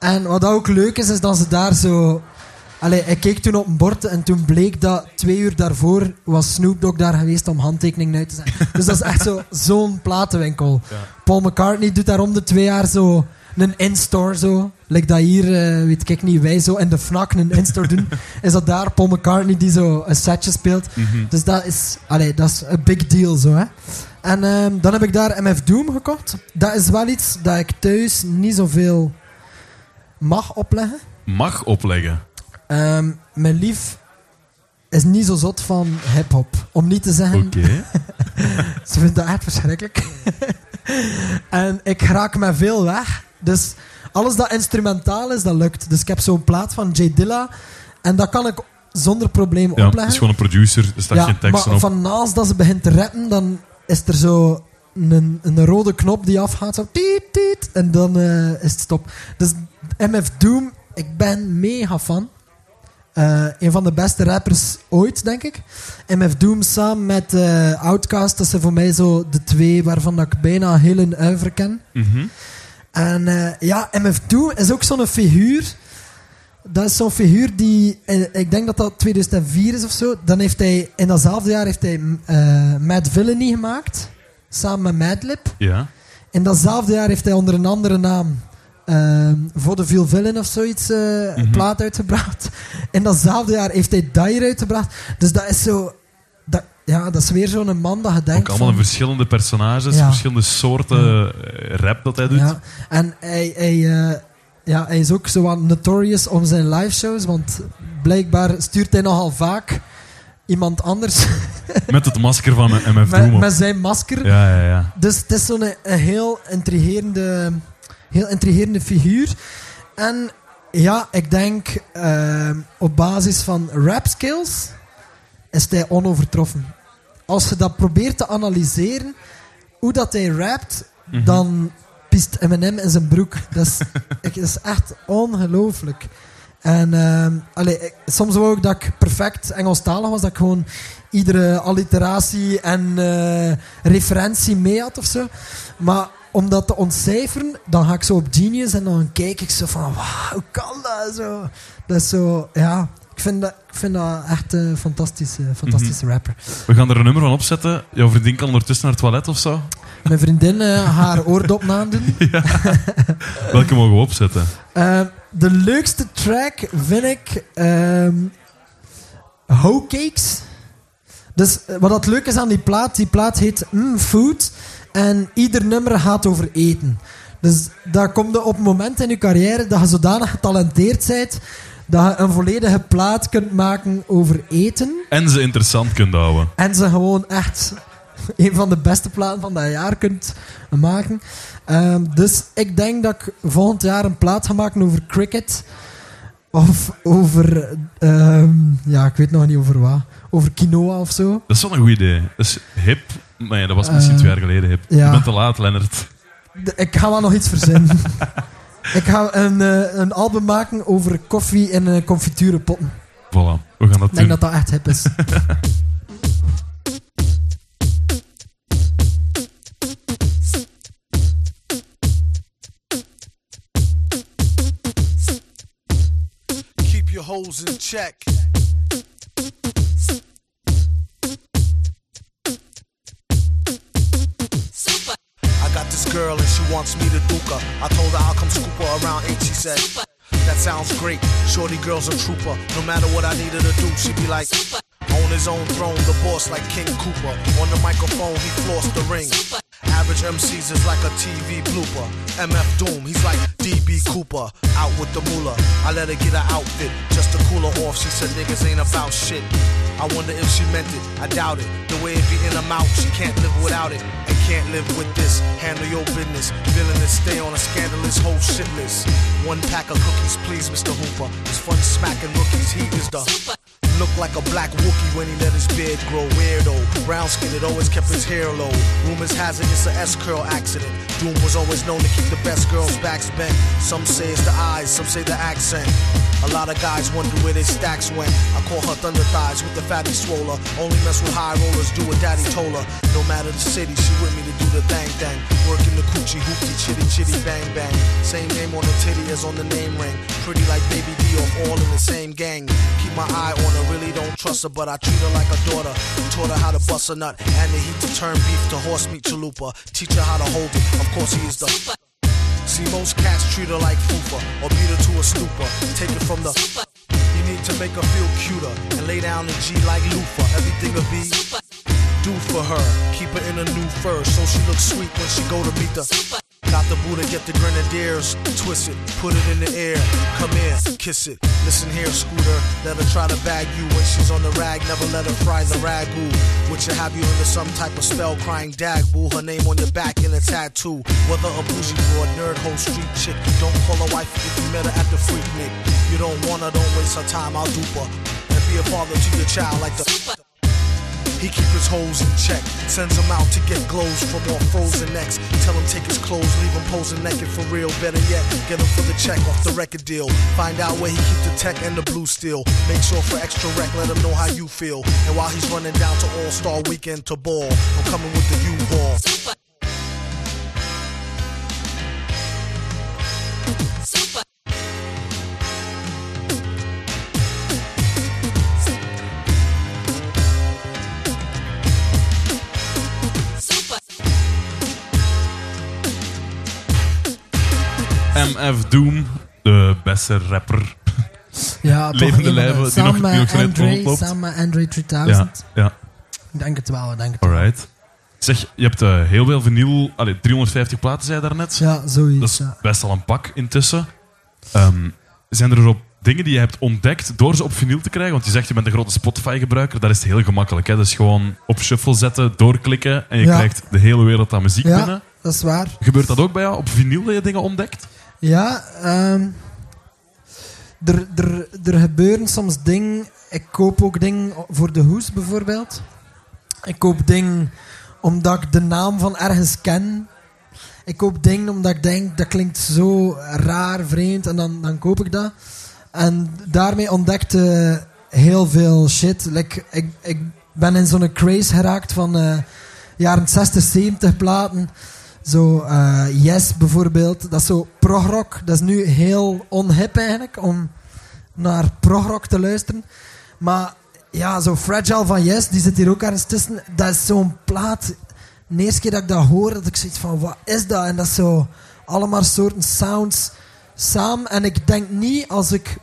S3: En wat ook leuk is, is dat ze daar zo... Allee, ik keek toen op een bord en toen bleek dat twee uur daarvoor was Snoop Dogg daar geweest om handtekeningen uit te zetten. dus dat is echt zo- zo'n platenwinkel.
S1: Ja.
S3: Paul McCartney doet daar om de twee jaar zo een in-store zo. Like dat hier, eh, weet ik niet, wij zo in de FNAC een in-store doen. Is dat daar Paul McCartney die zo een setje speelt.
S1: Mhm.
S3: Dus dat is, allee, dat is een big deal zo, hè. En ehm, dan heb ik daar MF Doom gekocht. Dat is wel iets dat ik thuis niet zoveel mag opleggen.
S1: Mag opleggen.
S3: Ehm, mijn lief is niet zo zot van hip-hop. Om niet te zeggen,
S1: Oké.
S3: ze vindt dat echt verschrikkelijk. en ik raak met veel weg. Dus alles dat instrumentaal is, dat lukt. Dus ik heb zo'n plaat van J Dilla. En dat kan ik zonder probleem
S1: Ja, het
S3: opleggen.
S1: is gewoon een producer, er staat geen teksten
S3: maar
S1: op.
S3: van naast dat ze begint te rappen, dan is er zo een, een rode knop die afgaat. Zo tiet, tiet, en dan eh, is het stop. Dus MF Doom, ik ben mega fan. Eh, een van de beste rappers ooit, denk ik. MF Doom samen met eh Outkast, dat zijn voor mij zo de twee waarvan dat ik bijna heel een uiver ken.
S1: Mhm.
S3: En eh, ja, MF Doom is ook zo'n figuur. Dat is zo'n figuur die, ik denk dat dat 2004 is of zo. Dan heeft hij, in datzelfde jaar heeft hij Mad Villainy gemaakt. Samen met Madlib.
S1: Ja.
S3: In datzelfde jaar heeft hij onder een andere naam ehm voor de Veel Villain of zoiets eh,
S1: Mhm.
S3: plaat uitgebracht. In datzelfde jaar heeft hij Dire uitgebracht. Dus dat is zo... Dat, ja, dat is weer zo'n man dat je denkt
S1: Ook allemaal
S3: van-
S1: verschillende personages,
S3: Ja.
S1: verschillende soorten eh, rap dat hij doet.
S3: Ja, en hij, hij, eh, ja, hij is ook zo wat notorious om zijn live shows, want blijkbaar stuurt hij nogal vaak iemand anders
S1: Met het masker van MF Doom
S3: met, met zijn masker.
S1: Ja, ja, ja.
S3: Dus het is zo'n heel intrigerende, heel intrigerende figuur. En ja, ik denk eh, op basis van rap skills is hij onovertroffen. Als je dat probeert te analyseren, hoe dat hij rapt,
S1: Mhm.
S3: dan piest Eminem in zijn broek. Dat is, ik, dat is echt ongelooflijk. En ehm, allee, ik- soms wou ik dat ik perfect Engelstalig was, dat ik gewoon iedere alliteratie en eh, referentie mee had of zo. Maar om dat te ontcijferen, dan ga ik zo op Genius en dan kijk ik zo van, wauw, hoe kan dat zo? Dat is zo, ja, ik vind dat, ik vind dat echt een fantastische, fantastische rapper.
S1: We gaan er een nummer van opzetten. Jouw vriendin kan ondertussen naar het toilet of zo.
S3: Mijn vriendin eh, haar oordop nadoen.
S1: Welke mogen we opzetten?
S3: Ehm, de leukste track vind ik Hoe Cakes. Dus eh, wat dat leuk is aan die plaat, die plaat heet mm, Food. En ieder nummer gaat over eten. Dus daar komt op een moment in je carrière dat je zodanig getalenteerd bent dat je een volledige plaat kunt maken over eten.
S1: En ze interessant kunt houden.
S3: En ze gewoon echt een van de beste platen van dat jaar kunt maken. Ehm, dus ik denk dat ik volgend jaar een plaat ga maken over cricket. Of over, ehm, ja, ik weet nog niet over wat. Over quinoa of zo.
S1: Dat is wel een goed idee. Dat is hip, maar ja, dat was misschien
S3: Eh,
S1: twee jaar geleden hip.
S3: ja.
S1: Je bent te laat, Lennart.
S3: De- ik ga wel nog iets verzinnen. ik ga een, eh, een album maken over koffie in uh, confiturenpotten.
S1: Voilà, we gaan dat
S3: Ik
S1: doen.
S3: denk dat dat echt hip is.
S6: Keep your hoes in check. Girl and she wants me to duke her. I told her I'll come scoop her around 8. She said, That sounds great. Shorty girl's a trooper. No matter what I need her to do, she'd be like, On his own throne, the boss like King Cooper. On the microphone, he flossed the ring. Average MCs is like a TV blooper. MF Doom, he's like DB Cooper. Out with the moolah. I let her get her outfit just to cool her off. She said niggas ain't about shit. I wonder if she meant it. I doubt it. The way it be in her mouth, she can't live without it. And can't live with this. Handle your business. Villainous, stay on a scandalous whole shit list. One pack of cookies, please, Mr. Hooper. It's fun smacking rookies. He is the Look like a black Wookie when he let his beard grow weirdo. Brown skin, it always kept his hair low. Rumors has it it's a S curl accident. Doom was always known to keep the best girls' backs bent. Some say it's the eyes, some say the accent. A lot of guys wonder where their stacks went. I call her thunder thighs with the fatty swoller. Only mess with high rollers, do what daddy told her. No matter the city, she with me to do the thang thang. Working the coochie hoopty chitty chitty bang bang. Same name on the titty as on the name ring. Pretty like baby D or all in the same gang. Keep my eye on her, really don't trust her, but I treat her like a daughter. Taught her how to bust a nut and the heat to turn beef to horse meat chalupa. Teach her how to hold it. Of course he is the See, most cats treat her like fufa or beat her to a stupor. Take it from the. You need to make her feel cuter and lay down the G like loofah. Everything will be do for her. Keep her in a new fur so she looks sweet when she go to meet the. Got the Buddha, get the grenadiers, twist it, put it in the air. Come here, kiss it. Listen here, Scooter. Let her try to bag you when she's on the rag. Never let her fry the ragu. Which will have you under some type of spell crying dag boo. Her name on your back in a tattoo. Whether a bougie broad, nerd, hoe, street chick. you Don't call her wife if you met her at the freak nick. You don't want her, don't waste her time, I'll dupe her. And be a father to your child like the. He keep his hoes in check, sends them out to get glows from all frozen necks. Tell him take his clothes, leave him posing naked for real. Better yet, get him for the check off the record deal. Find out where he keep the tech and the blue steel. Make sure for extra rec, let him know how you feel. And while he's running down to All Star Weekend to ball, I'm coming with the U-Ball.
S1: MF Doom, de beste rapper.
S3: Ja,
S1: Levende lijven die nog- die nog zo net
S3: Andre,
S1: rondloopt.
S3: Samen met Andre 3000.
S1: Ja, ja.
S3: Ik denk het wel, ik denk het wel.
S1: Alright. Zeg, je hebt eh, heel veel vinyl... Allee, 350 platen, zei je daarnet.
S3: Ja, zoiets.
S1: Dat is
S3: ja.
S1: best al een pak intussen. Ehm, zijn er op dingen die je hebt ontdekt door ze op vinyl te krijgen? Want je zegt je bent een grote Spotify-gebruiker. Dat is heel gemakkelijk. Hè? Dat is gewoon op shuffle zetten, doorklikken en je
S3: Ja.
S1: krijgt de hele wereld aan muziek
S3: Ja.
S1: binnen.
S3: Dat is waar.
S1: Gebeurt dat ook bij jou op vinyl dat je dingen ontdekt?
S3: Ja, ehm, er, er, er gebeuren soms dingen. Ik koop ook dingen voor de hoes bijvoorbeeld. Ik koop dingen omdat ik de naam van ergens ken. Ik koop dingen omdat ik denk dat klinkt zo raar, vreemd en dan, dan koop ik dat. En daarmee ontdekte heel veel shit. Ik, ik ben in zo'n craze geraakt van eh, jaren 60, 70 platen. Zo, eh, Yes bijvoorbeeld, dat is zo progrock. Dat is nu heel onhip eigenlijk om naar progrock te luisteren. Maar ja, zo Fragile van Yes, die zit hier ook ergens tussen. Dat is zo'n plaat. De eerste keer dat ik dat hoor, dat ik zoiets van, wat is dat? En dat is zo allemaal soorten sounds samen. En ik denk niet als ik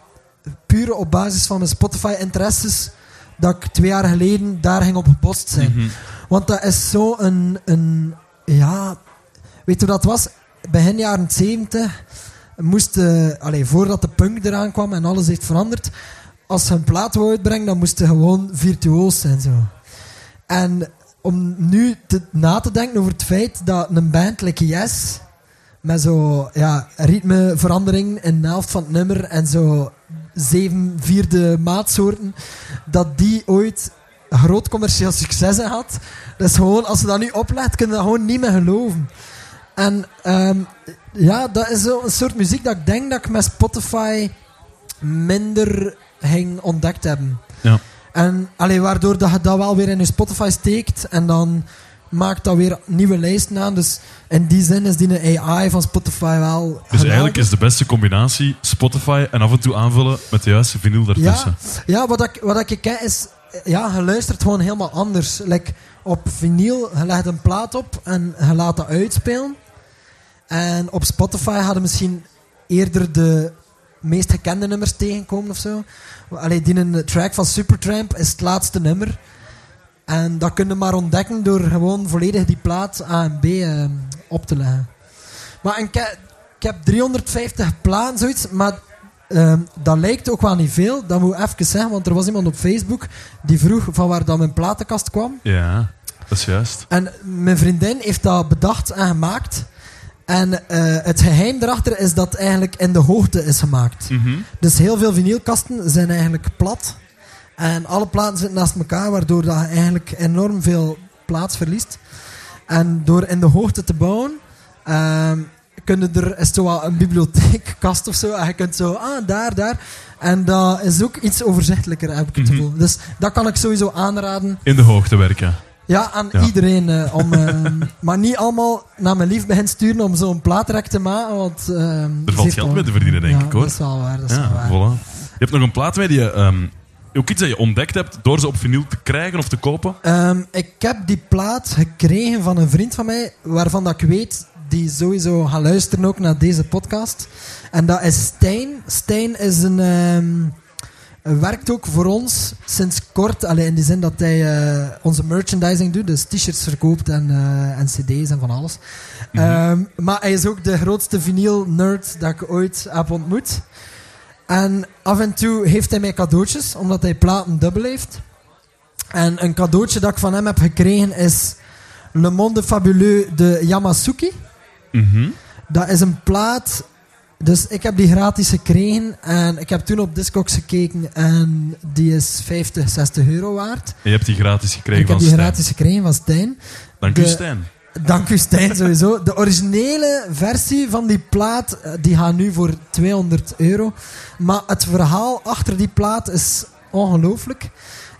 S3: puur op basis van mijn Spotify-interesses dat ik twee jaar geleden daar ging op gebost zijn. Want dat is zo een, een ja, weet je wat dat was? Begin jaren 70 moest, eh, allee, voordat de punk eraan kwam en alles heeft veranderd, als ze een plaat wou uitbrengen, dan moest ze gewoon virtuoos zijn. Zo. En om nu na te denken over het feit dat een band like Yes, met zo ja, ritmeverandering in de helft van het nummer en zo zeven vierde maatsoorten, dat die ooit groot commercieel succes had. Dat is gewoon, als je dat nu oplegt, kun je dat gewoon niet meer geloven. En ehm, ja, dat is zo een soort muziek dat ik denk dat ik met Spotify minder ging ontdekt hebben.
S1: Ja.
S3: En allee, waardoor dat je dat wel weer in je Spotify steekt en dan maakt dat weer nieuwe lijsten aan. Dus in die zin is die AI van Spotify wel.
S1: Dus
S3: geweldig.
S1: eigenlijk is de beste combinatie Spotify en af en toe aanvullen met de juiste vinyl
S3: Ja,
S1: daartussen.
S3: ja wat, ik, wat ik ken is... Ja, je luistert gewoon helemaal anders. Like, op vinyl, je legt een plaat op en je laat dat uitspelen. En op Spotify hadden misschien eerder de meest gekende nummers tegenkomen of zo. Allee, die een track van Supertramp is het laatste nummer. En dat kun je maar ontdekken door gewoon volledig die plaat A en B eh, op te leggen. Maar ik, heb- ik heb 350 platen, zoiets, maar ehm, dat lijkt ook wel niet veel. Dat moet ik even zeggen, want er was iemand op Facebook die vroeg van waar dat mijn platenkast kwam.
S1: Ja, dat is juist.
S3: En mijn vriendin heeft dat bedacht en gemaakt. En eh, het geheim erachter is dat het eigenlijk in de hoogte is gemaakt.
S1: Mhm.
S3: Dus heel veel vinylkasten zijn eigenlijk plat. En alle platen zitten naast elkaar, waardoor dat eigenlijk enorm veel plaats verliest. En door in de hoogte te bouwen, ehm kun je er is zo wel een bibliotheekkast of zo. En je kunt zo, ah, daar, daar. En dat is ook iets overzichtelijker, heb ik het
S1: Mhm.
S3: gevoel. Dus dat kan ik sowieso aanraden.
S1: In de hoogte werken.
S3: Ja, aan
S1: Ja.
S3: iedereen. eh, om, ehm, maar niet allemaal naar mijn lief begint sturen om zo'n plaatrek te maken. Want, ehm,
S1: Er valt geld mee te verdienen, denk
S3: Ja,
S1: ik hoor.
S3: Dat is wel waar. Dat is wel
S1: Ja,
S3: waar.
S1: voilà. Je hebt nog een plaat mee die je... ehm, ook iets dat je ontdekt hebt door ze op vinyl te krijgen of te kopen.
S3: Ik heb die plaat gekregen van een vriend van mij, waarvan dat ik weet, die sowieso gaat luisteren ook naar deze podcast. En dat is Stijn. Stijn is een, ehm, werkt ook voor ons sinds kort, alleen in die zin dat hij eh, onze merchandising doet, dus t-shirts verkoopt en, eh, en cd's en van alles. Ehm, maar hij is ook de grootste vinyl-nerd dat ik ooit heb ontmoet. En af en toe heeft hij mij cadeautjes, omdat hij platen dubbel heeft. En een cadeautje dat ik van hem heb gekregen is Le Monde Fabuleux de Yamasuki.
S1: Mhm.
S3: Dat is een plaat. Dus ik heb die gratis gekregen. En ik heb toen op Discogs gekeken. En die is 50, 60 euro waard.
S1: Je hebt die gratis
S3: En
S1: gekregen
S3: ik heb
S1: van
S3: die
S1: Stijn.
S3: gratis gekregen van Stijn.
S1: Dank u, Stijn.
S3: Dank u Stijn, sowieso. De originele versie van die plaat, eh, die gaat nu voor 200 euro. Maar het verhaal achter die plaat is ongelooflijk.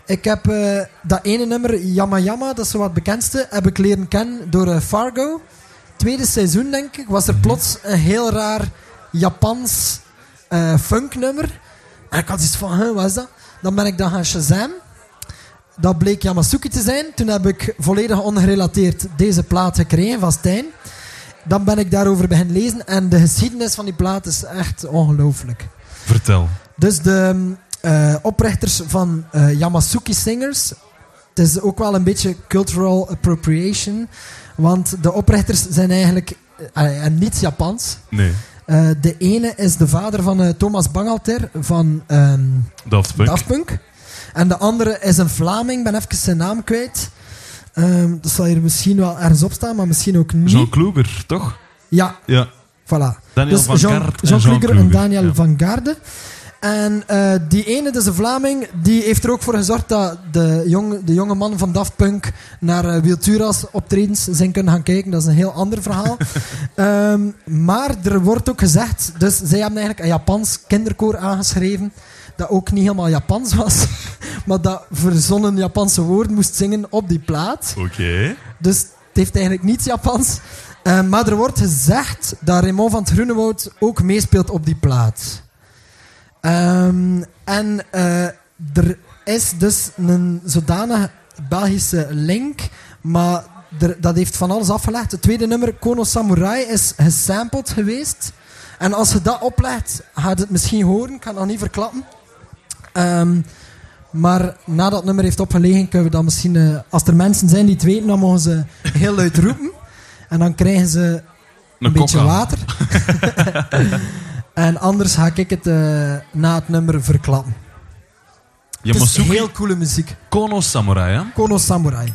S3: Ik heb eh, dat ene nummer, Yama Yama, dat is zo wat bekendste, heb ik leren kennen door eh, Fargo. Tweede seizoen, denk ik, was er plots een heel raar Japans eh funknummer. En ik had iets van, wat is dat? Dan ben ik dan gaan Shazam. Dat bleek Yamasuki te zijn. Toen heb ik volledig ongerelateerd deze plaat gekregen van Stijn. Dan ben ik daarover beginnen lezen. En de geschiedenis van die plaat is echt ongelooflijk.
S1: Vertel.
S3: Dus de eh, oprichters van eh, Yamasuki Singers. Het is ook wel een beetje cultural appropriation. Want de oprichters zijn eigenlijk eh, eh, niet Japans.
S1: Nee.
S3: Eh, de ene is de vader van eh, Thomas Bangalter van ehm,
S1: Daft Punk.
S3: Daft Punk. En de andere is een Vlaming, ik ben even zijn naam kwijt. Ehm, dat zal hier misschien wel ergens op staan, maar misschien ook niet.
S1: Jean Kluber, toch?
S3: Ja,
S1: Ja.
S3: voilà.
S1: Daniel
S3: dus
S1: van
S3: Jean, Jean
S1: en Jean
S3: Kluger en
S1: Kluger,
S3: Daniel
S1: ja.
S3: van Garde. En eh, die ene, dus een Vlaming, die heeft er ook voor gezorgd dat de jonge, de jonge man van Daft Punk naar uh, Wilturas optredens zijn kunnen gaan kijken. Dat is een heel ander verhaal. Ehm, maar er wordt ook gezegd, dus zij hebben eigenlijk een Japans kinderkoor aangeschreven, dat ook niet helemaal Japans was, maar dat verzonnen Japanse woorden moest zingen op die plaat.
S1: Oké.
S3: Dus het heeft eigenlijk niets Japans. Eh, maar er wordt gezegd dat Raymond van het Groenewoud ook meespeelt op die plaat. Ehm, en eh, er is dus een zodanig Belgische link, maar er, dat heeft van alles afgelegd. Het tweede nummer, Kono Samurai, is gesampled geweest. En als je dat oplegt, gaat het misschien horen. Ik het nog niet verklappen. Ehm, maar nadat het nummer heeft opgelegen, kunnen we dan misschien... eh, als er mensen zijn die het weten, dan mogen ze heel luid roepen. En dan krijgen ze een,
S1: Een
S3: beetje water. en anders ga ik het eh, na het nummer verklappen. Het is heel coole muziek.
S1: Kono Samurai, hè?
S3: Kono Samurai.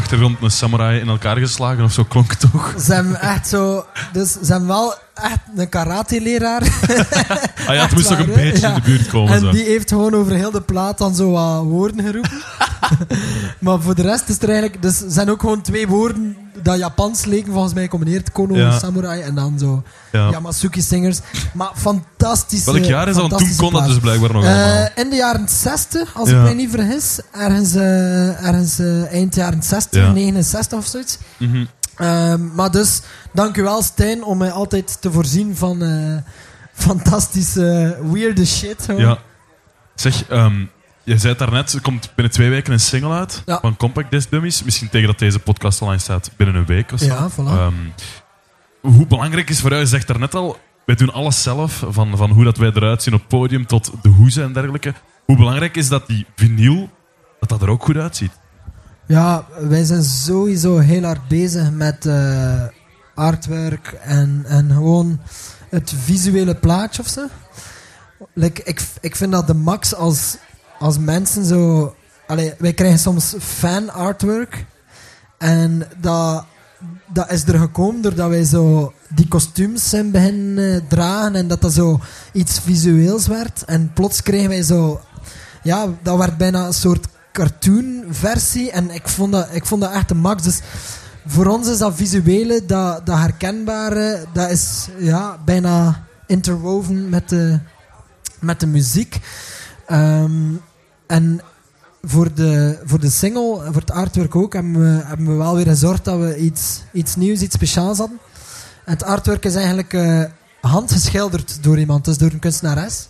S1: Achtergrond een samurai in elkaar geslagen of zo klonk het toch?
S3: Ze hebben echt zo... Dus ze hebben wel echt een karate-leraar.
S1: Ah ja, het moest toch een beetje in de buurt komen.
S3: En
S1: Zo.
S3: die heeft gewoon over heel de plaat dan zo wat woorden geroepen. maar voor de rest is er eigenlijk... Dus er zijn ook gewoon twee woorden dat Japans leken volgens mij gecombineerd. Kono,
S1: Ja.
S3: samurai en dan zo
S1: Ja.
S3: Yamasuki Singers. Maar fantastische
S1: Welk jaar is dat? Toen kon dat dus blijkbaar nog
S3: Eh,
S1: allemaal.
S3: in de jaren 60, als
S1: Ja.
S3: ik mij niet vergis. Ergens, eh, ergens eh, eind jaren 60,
S1: Ja.
S3: 69 of zoiets.
S1: Mhm.
S3: Ehm, maar dus, dank u wel Stijn om mij altijd te voorzien van eh, fantastische, weirde shit. gewoon.
S1: Ja. Zeg, ehm, je zei het daarnet, er komt binnen twee weken een single uit
S3: Ja.
S1: van Compact Disc Dummies. Misschien tegen dat deze podcast online staat, binnen een week of zo.
S3: Ja, voilà.
S1: Ehm, hoe belangrijk is voor jou, je zegt daarnet al, wij doen alles zelf, van, van hoe dat wij eruit zien op podium tot de hoezen en dergelijke. Hoe belangrijk is dat die vinyl, dat dat er ook goed uitziet?
S3: Ja, wij zijn sowieso heel hard bezig met eh, artwork en, en gewoon het visuele plaatje of zo. Like, ik, ik vind dat de max als, als mensen zo... Wij krijgen soms fan artwork. En dat, dat is er gekomen doordat wij zo die kostuums zijn beginnen eh, dragen en dat dat zo iets visueels werd. En plots kregen wij zo... Ja, dat werd bijna een soort cartoon versie en ik vond dat, ik vond dat echt de max. Dus voor ons is dat visuele, dat, dat herkenbare, dat is ja, bijna interwoven met de, met de muziek. Ehm, en voor de, voor de single, voor het artwork ook, hebben we, hebben we wel weer gezorgd dat we iets, iets nieuws, iets speciaals hadden. En het artwork is eigenlijk eh, handgeschilderd door iemand, dus door een kunstenares.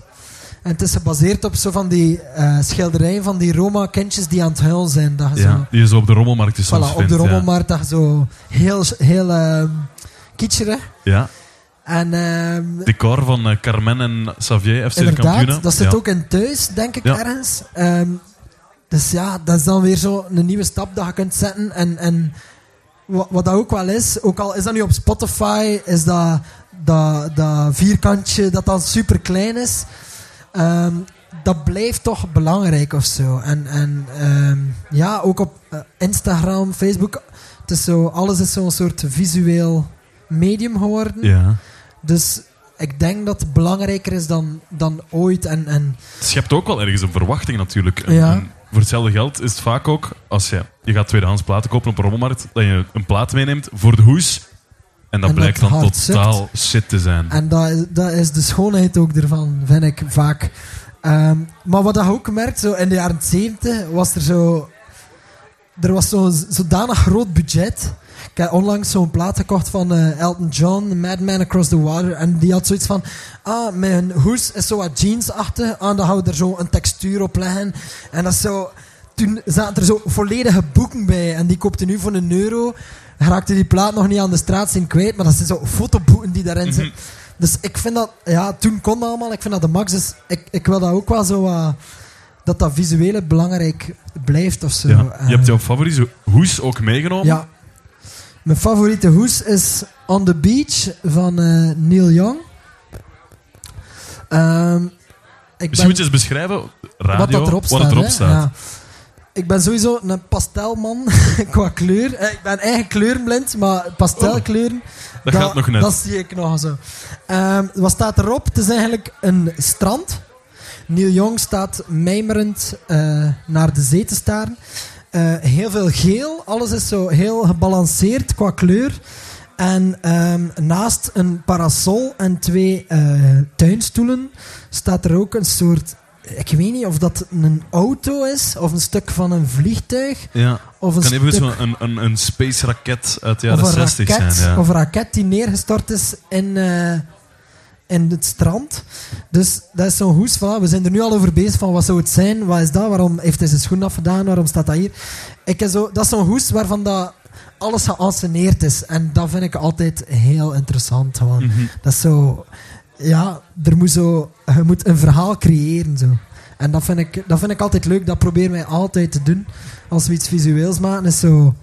S3: En het is gebaseerd op zo van die eh, schilderijen van die Roma-kindjes die aan het huilen zijn. Dat je zo,
S1: Ja, die je zo op de rommelmarkt soms
S3: voilà, op
S1: vindt.
S3: de
S1: ja.
S3: rommelmarkt, dat je zo heel, heel kitscherig.
S1: Ja.
S3: En ehm,
S1: Decor van eh, Carmen en Xavier, FC de
S3: inderdaad, dat zit
S1: ja.
S3: ook in thuis, denk ik,
S1: Ja.
S3: ergens. Ehm, dus ja, dat is dan weer zo een nieuwe stap dat je kunt zetten. En, en wat, wat dat ook wel is, ook al is dat nu op Spotify, is dat, dat, dat vierkantje dat dan super klein is. ehm, dat blijft toch belangrijk of zo. En, en ja, ook op eh, Instagram, Facebook. Het is zo, alles is zo'n soort visueel medium geworden.
S1: Ja.
S3: Dus ik denk dat het belangrijker is dan, dan ooit. En, en
S1: Het schept ook wel ergens een verwachting natuurlijk. En-
S3: Ja.
S1: en voor hetzelfde geld is het vaak ook, als je, je gaat tweedehands platen kopen op een rommelmarkt, dat je een plaat meeneemt voor de hoes. En dat
S3: En dat
S1: blijkt dan totaal shit te zijn.
S3: En dat, is- dat is de schoonheid ook ervan, vind ik vaak. Ehm, maar wat je ook merkt, zo in de jaren 70 was er zo. Er was zo'n zodanig groot budget. Ik heb onlangs zo'n plaat gekocht van eh, Elton John, Madman Across the Water. En die had zoiets van: Ah, mijn hoes is zo wat jeansachtig. Ah, dan gaan we er zo een textuur op leggen. En dat is zo. Toen zaten er zo volledige boeken bij. En die koopte nu voor een euro. Raakte die plaat nog niet aan de straat zien kwijt. Maar dat zijn zo fotoboeken die daarin zitten. Dus ik vind dat, ja, toen kon dat allemaal. Ik vind dat de max. Dus ik, ik wil dat ook wel zo, eh, dat dat visuele belangrijk blijft of zo.
S1: Ja.
S3: Eh,
S1: Je hebt jouw favoriete hoes ook meegenomen.
S3: ja. Mijn favoriete hoes is On the Beach van eh, Neil Young. Ehm, ik
S1: Misschien moet je eens beschrijven, radio,
S3: wat dat erop staat.
S1: wat erop
S3: hè.
S1: staat.
S3: Ja. Ik ben sowieso een pastelman qua kleur. Eh, Ik ben eigen kleurenblind, maar pastelkleuren...
S1: Dat gaat nog net.
S3: Dat zie ik nog zo. Ehm, wat staat erop? Het is eigenlijk een strand. Neil Young staat mijmerend eh, naar de zee te staren. Eh, heel veel geel. Alles is zo heel gebalanceerd qua kleur. En ehm, naast een parasol en twee eh, tuinstoelen staat er ook een soort... Ik weet niet of dat een auto is of een stuk van een vliegtuig.
S1: Ja.
S3: Of een
S1: kan even
S3: stuk
S1: een, een, een space raket uit de jaren
S3: of een
S1: 60
S3: raket,
S1: zijn. Ja.
S3: Of een raket die neergestort is in, eh, in het strand. Dus dat is zo'n hoes. Voilà. We zijn er nu al over bezig van wat zou het zijn, wat is dat, waarom heeft hij zijn schoen afgedaan, waarom staat dat hier. Ik heb zo, dat is zo'n hoes waarvan dat alles geanceneerd is. En dat vind ik altijd heel interessant. Gewoon.
S1: Mhm.
S3: Dat is zo... Ja, er moet zo, je moet een verhaal creëren. Zo. En dat vind, ik, dat vind ik altijd leuk. Dat proberen wij altijd te doen. Als we iets visueels maken, is zo...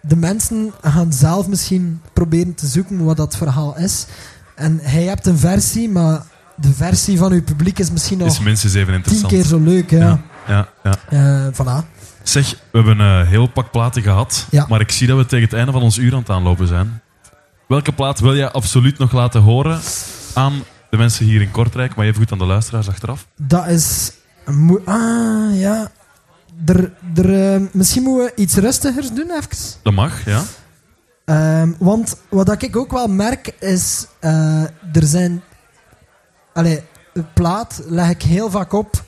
S3: De mensen gaan zelf misschien proberen te zoeken wat dat verhaal is. En hij hebt een versie, maar de versie van uw publiek is misschien nog
S1: Is minstens even
S3: tien
S1: interessant.
S3: keer zo leuk. Ja.
S1: Ja, ja, ja.
S3: Eh, voilà.
S1: Zeg, we hebben een heel pak platen gehad,
S3: Ja.
S1: maar ik zie dat we tegen het einde van ons uur aan het aanlopen zijn. Welke plaat wil jij absoluut nog laten horen aan de mensen hier in Kortrijk, maar even goed aan de luisteraars achteraf?
S3: Dat is... een moe- ah, ja. Er, er, eh, misschien moeten we iets rustigers doen, even.
S1: Dat mag, ja.
S3: Ehm, want wat ik ook wel merk is, eh, er zijn, allee, een plaat leg ik heel vaak op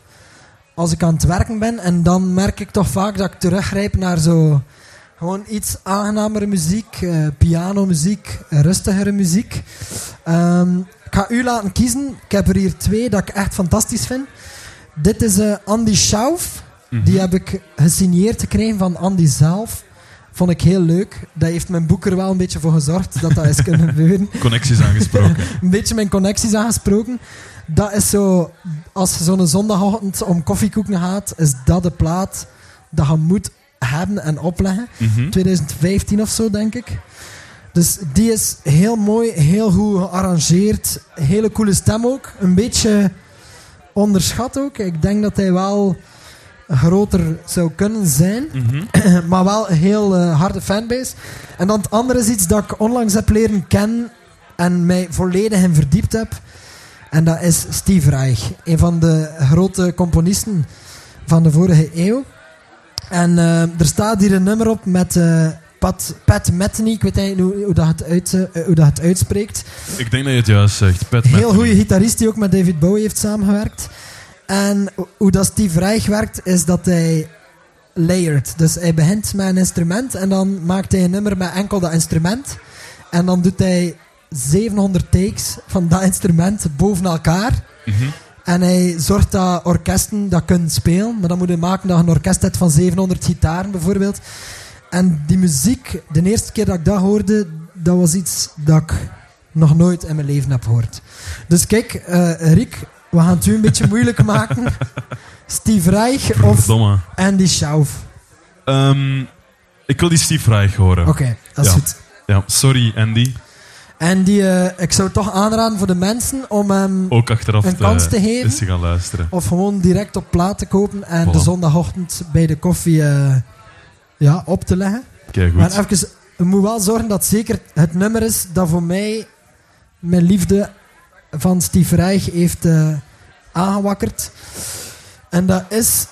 S3: als ik aan het werken ben en dan merk ik toch vaak dat ik teruggrijp naar zo gewoon iets aangenamere muziek, eh pianomuziek, rustigere muziek. Ehm, ik ga u laten kiezen. Ik heb er hier twee dat ik echt fantastisch vind. Dit is eh, Andy Schauf. Die heb ik gesigneerd gekregen van Andy zelf. Vond ik heel leuk. Dat heeft mijn boek er wel een beetje voor gezorgd dat dat is kunnen gebeuren.
S1: Connecties aangesproken.
S3: Een beetje mijn connecties aangesproken. Dat is zo, als je zo'n zondagochtend om koffiekoeken gaat, is dat de plaat dat je moet hebben en opleggen.
S1: Mhm.
S3: 2015 of zo, denk ik. Dus die is heel mooi, heel goed gearrangeerd. Hele coole stem ook. Een beetje onderschat ook. Ik denk dat hij wel groter zou kunnen zijn.
S1: Mhm.
S3: maar wel een heel eh, harde fanbase. En dan het andere is iets dat ik onlangs heb leren kennen en mij volledig in verdiept heb. En dat is Steve Reich, een van de grote componisten van de vorige eeuw. En eh, er staat hier een nummer op met eh, Pat, Pat Metheny, ik weet niet hoe, hoe, dat het uit, hoe dat het uitspreekt.
S1: Ik denk dat je het juist zegt. Pat
S3: Heel goede gitarist die ook met David Bowie heeft samengewerkt. En hoe dat Steve Reich werkt, is dat hij layered. Dus hij begint met een instrument en dan maakt hij een nummer met enkel dat instrument. En dan doet hij 700 takes van dat instrument boven elkaar.
S1: Mhm.
S3: En hij zorgt dat orkesten dat kunnen spelen. Maar dan moet hij maken dat je een orkest hebt van 700 gitaren bijvoorbeeld. En die muziek, de eerste keer dat ik dat hoorde, dat was iets dat ik nog nooit in mijn leven heb gehoord. Dus kijk, eh Rick, we gaan het u een beetje moeilijk maken. Steve Reich of. Andy Schauf.
S1: Ehm, ik wil die Steve Reich horen.
S3: Oké, dat is
S1: Ja.
S3: goed.
S1: Ja, sorry Andy.
S3: En die, eh, ik zou toch aanraden voor de mensen om hem
S1: Ook achteraf
S3: Een kans te geven.
S1: te gaan luisteren.
S3: of gewoon direct op plaat te kopen en
S1: Voilà.
S3: de zondagochtend bij de koffie eh, ja, op te leggen.
S1: Kijk
S3: Maar
S1: goed.
S3: even, je moet wel zorgen dat zeker het nummer is dat voor mij mijn liefde van Steve Reich heeft eh, aangewakkerd. En dat is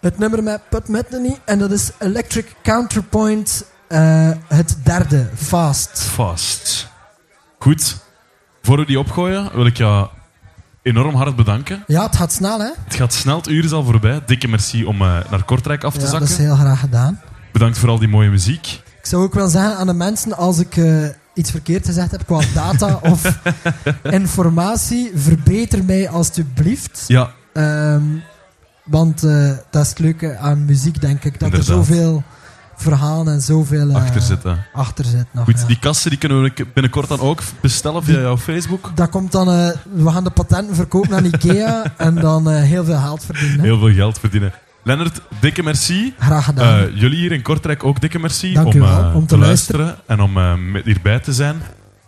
S3: het nummer met Pat Metheny en dat is Electric Counterpoint, eh, het derde, Fast.
S1: Vast. Goed. Voor we die opgooien, wil ik jou enorm hard bedanken.
S3: Ja, het gaat snel hè?
S1: Het gaat snel, het uur is al voorbij. Dikke merci om eh, naar Kortrijk af te
S3: Ja, dat
S1: zakken.
S3: is heel graag gedaan.
S1: Bedankt voor al die mooie muziek.
S3: Ik zou ook wel zeggen aan de mensen, als ik iets verkeerd gezegd heb qua data of informatie, verbeter mij alstublieft.
S1: Ja,
S3: Ehm, want eh, dat is het leuke aan muziek, denk ik. Dat
S1: Inderdaad.
S3: er zoveel verhalen en zoveel eh,
S1: achter zitten.
S3: achter zit nog.
S1: Goed,
S3: ja.
S1: die kassen die kunnen we binnenkort dan ook bestellen via jouw Facebook.
S3: Dat komt dan, eh, we gaan de patenten verkopen aan Ikea en dan heel veel geld verdienen. hè.
S1: Heel veel geld verdienen. Lennart, dikke merci.
S3: Graag gedaan.
S1: Eh, jullie hier in Kortrijk ook dikke merci
S3: Dank
S1: om, eh,
S3: om
S1: te
S3: te
S1: luisteren en om met hierbij te zijn.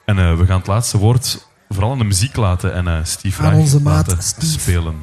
S1: En we gaan het laatste woord vooral aan de muziek laten en Steve
S3: Aan onze maat Steve.
S1: spelen.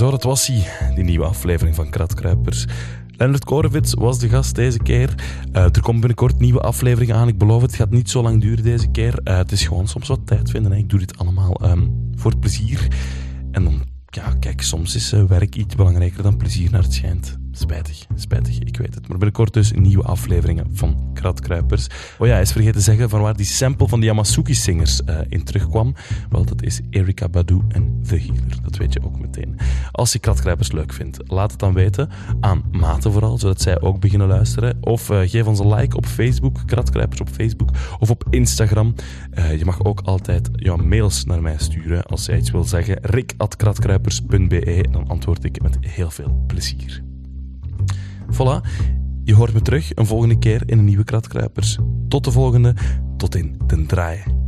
S1: Zo, dat was hij, die nieuwe aflevering van Kratkruipers. Leonard Korevits was de gast deze keer. Uh, er komt binnenkort nieuwe afleveringen aan. Ik beloof het, gaat niet zo lang duren deze keer. Uh, het is gewoon soms wat tijd vinden. Hè. Ik doe dit allemaal um, voor het plezier. En dan, ja, kijk, soms is uh, werk iets belangrijker dan plezier naar het schijnt. Spijtig, spijtig, ik weet het. Maar binnenkort dus nieuwe afleveringen van Kratkruipers. Oh ja, hij is vergeten te zeggen van waar die sample van de Yamasuki-singers uh, in terugkwam. Wel, dat is Erika Badu en The Healer. Dat weet je ook meteen. Als je Kratkruipers leuk vindt, laat het dan weten. Aan maten vooral, zodat zij ook beginnen luisteren. Of uh, geef ons een like op Facebook, Kratkruipers op Facebook. Of op Instagram. Uh, je mag ook altijd jouw mails naar mij sturen als jij iets wil zeggen. rik.kratkruipers.be Dan antwoord ik met heel veel plezier. Voilà, je hoort me terug een volgende keer in een nieuwe Kratkruipers. Tot de volgende, tot in den draaien.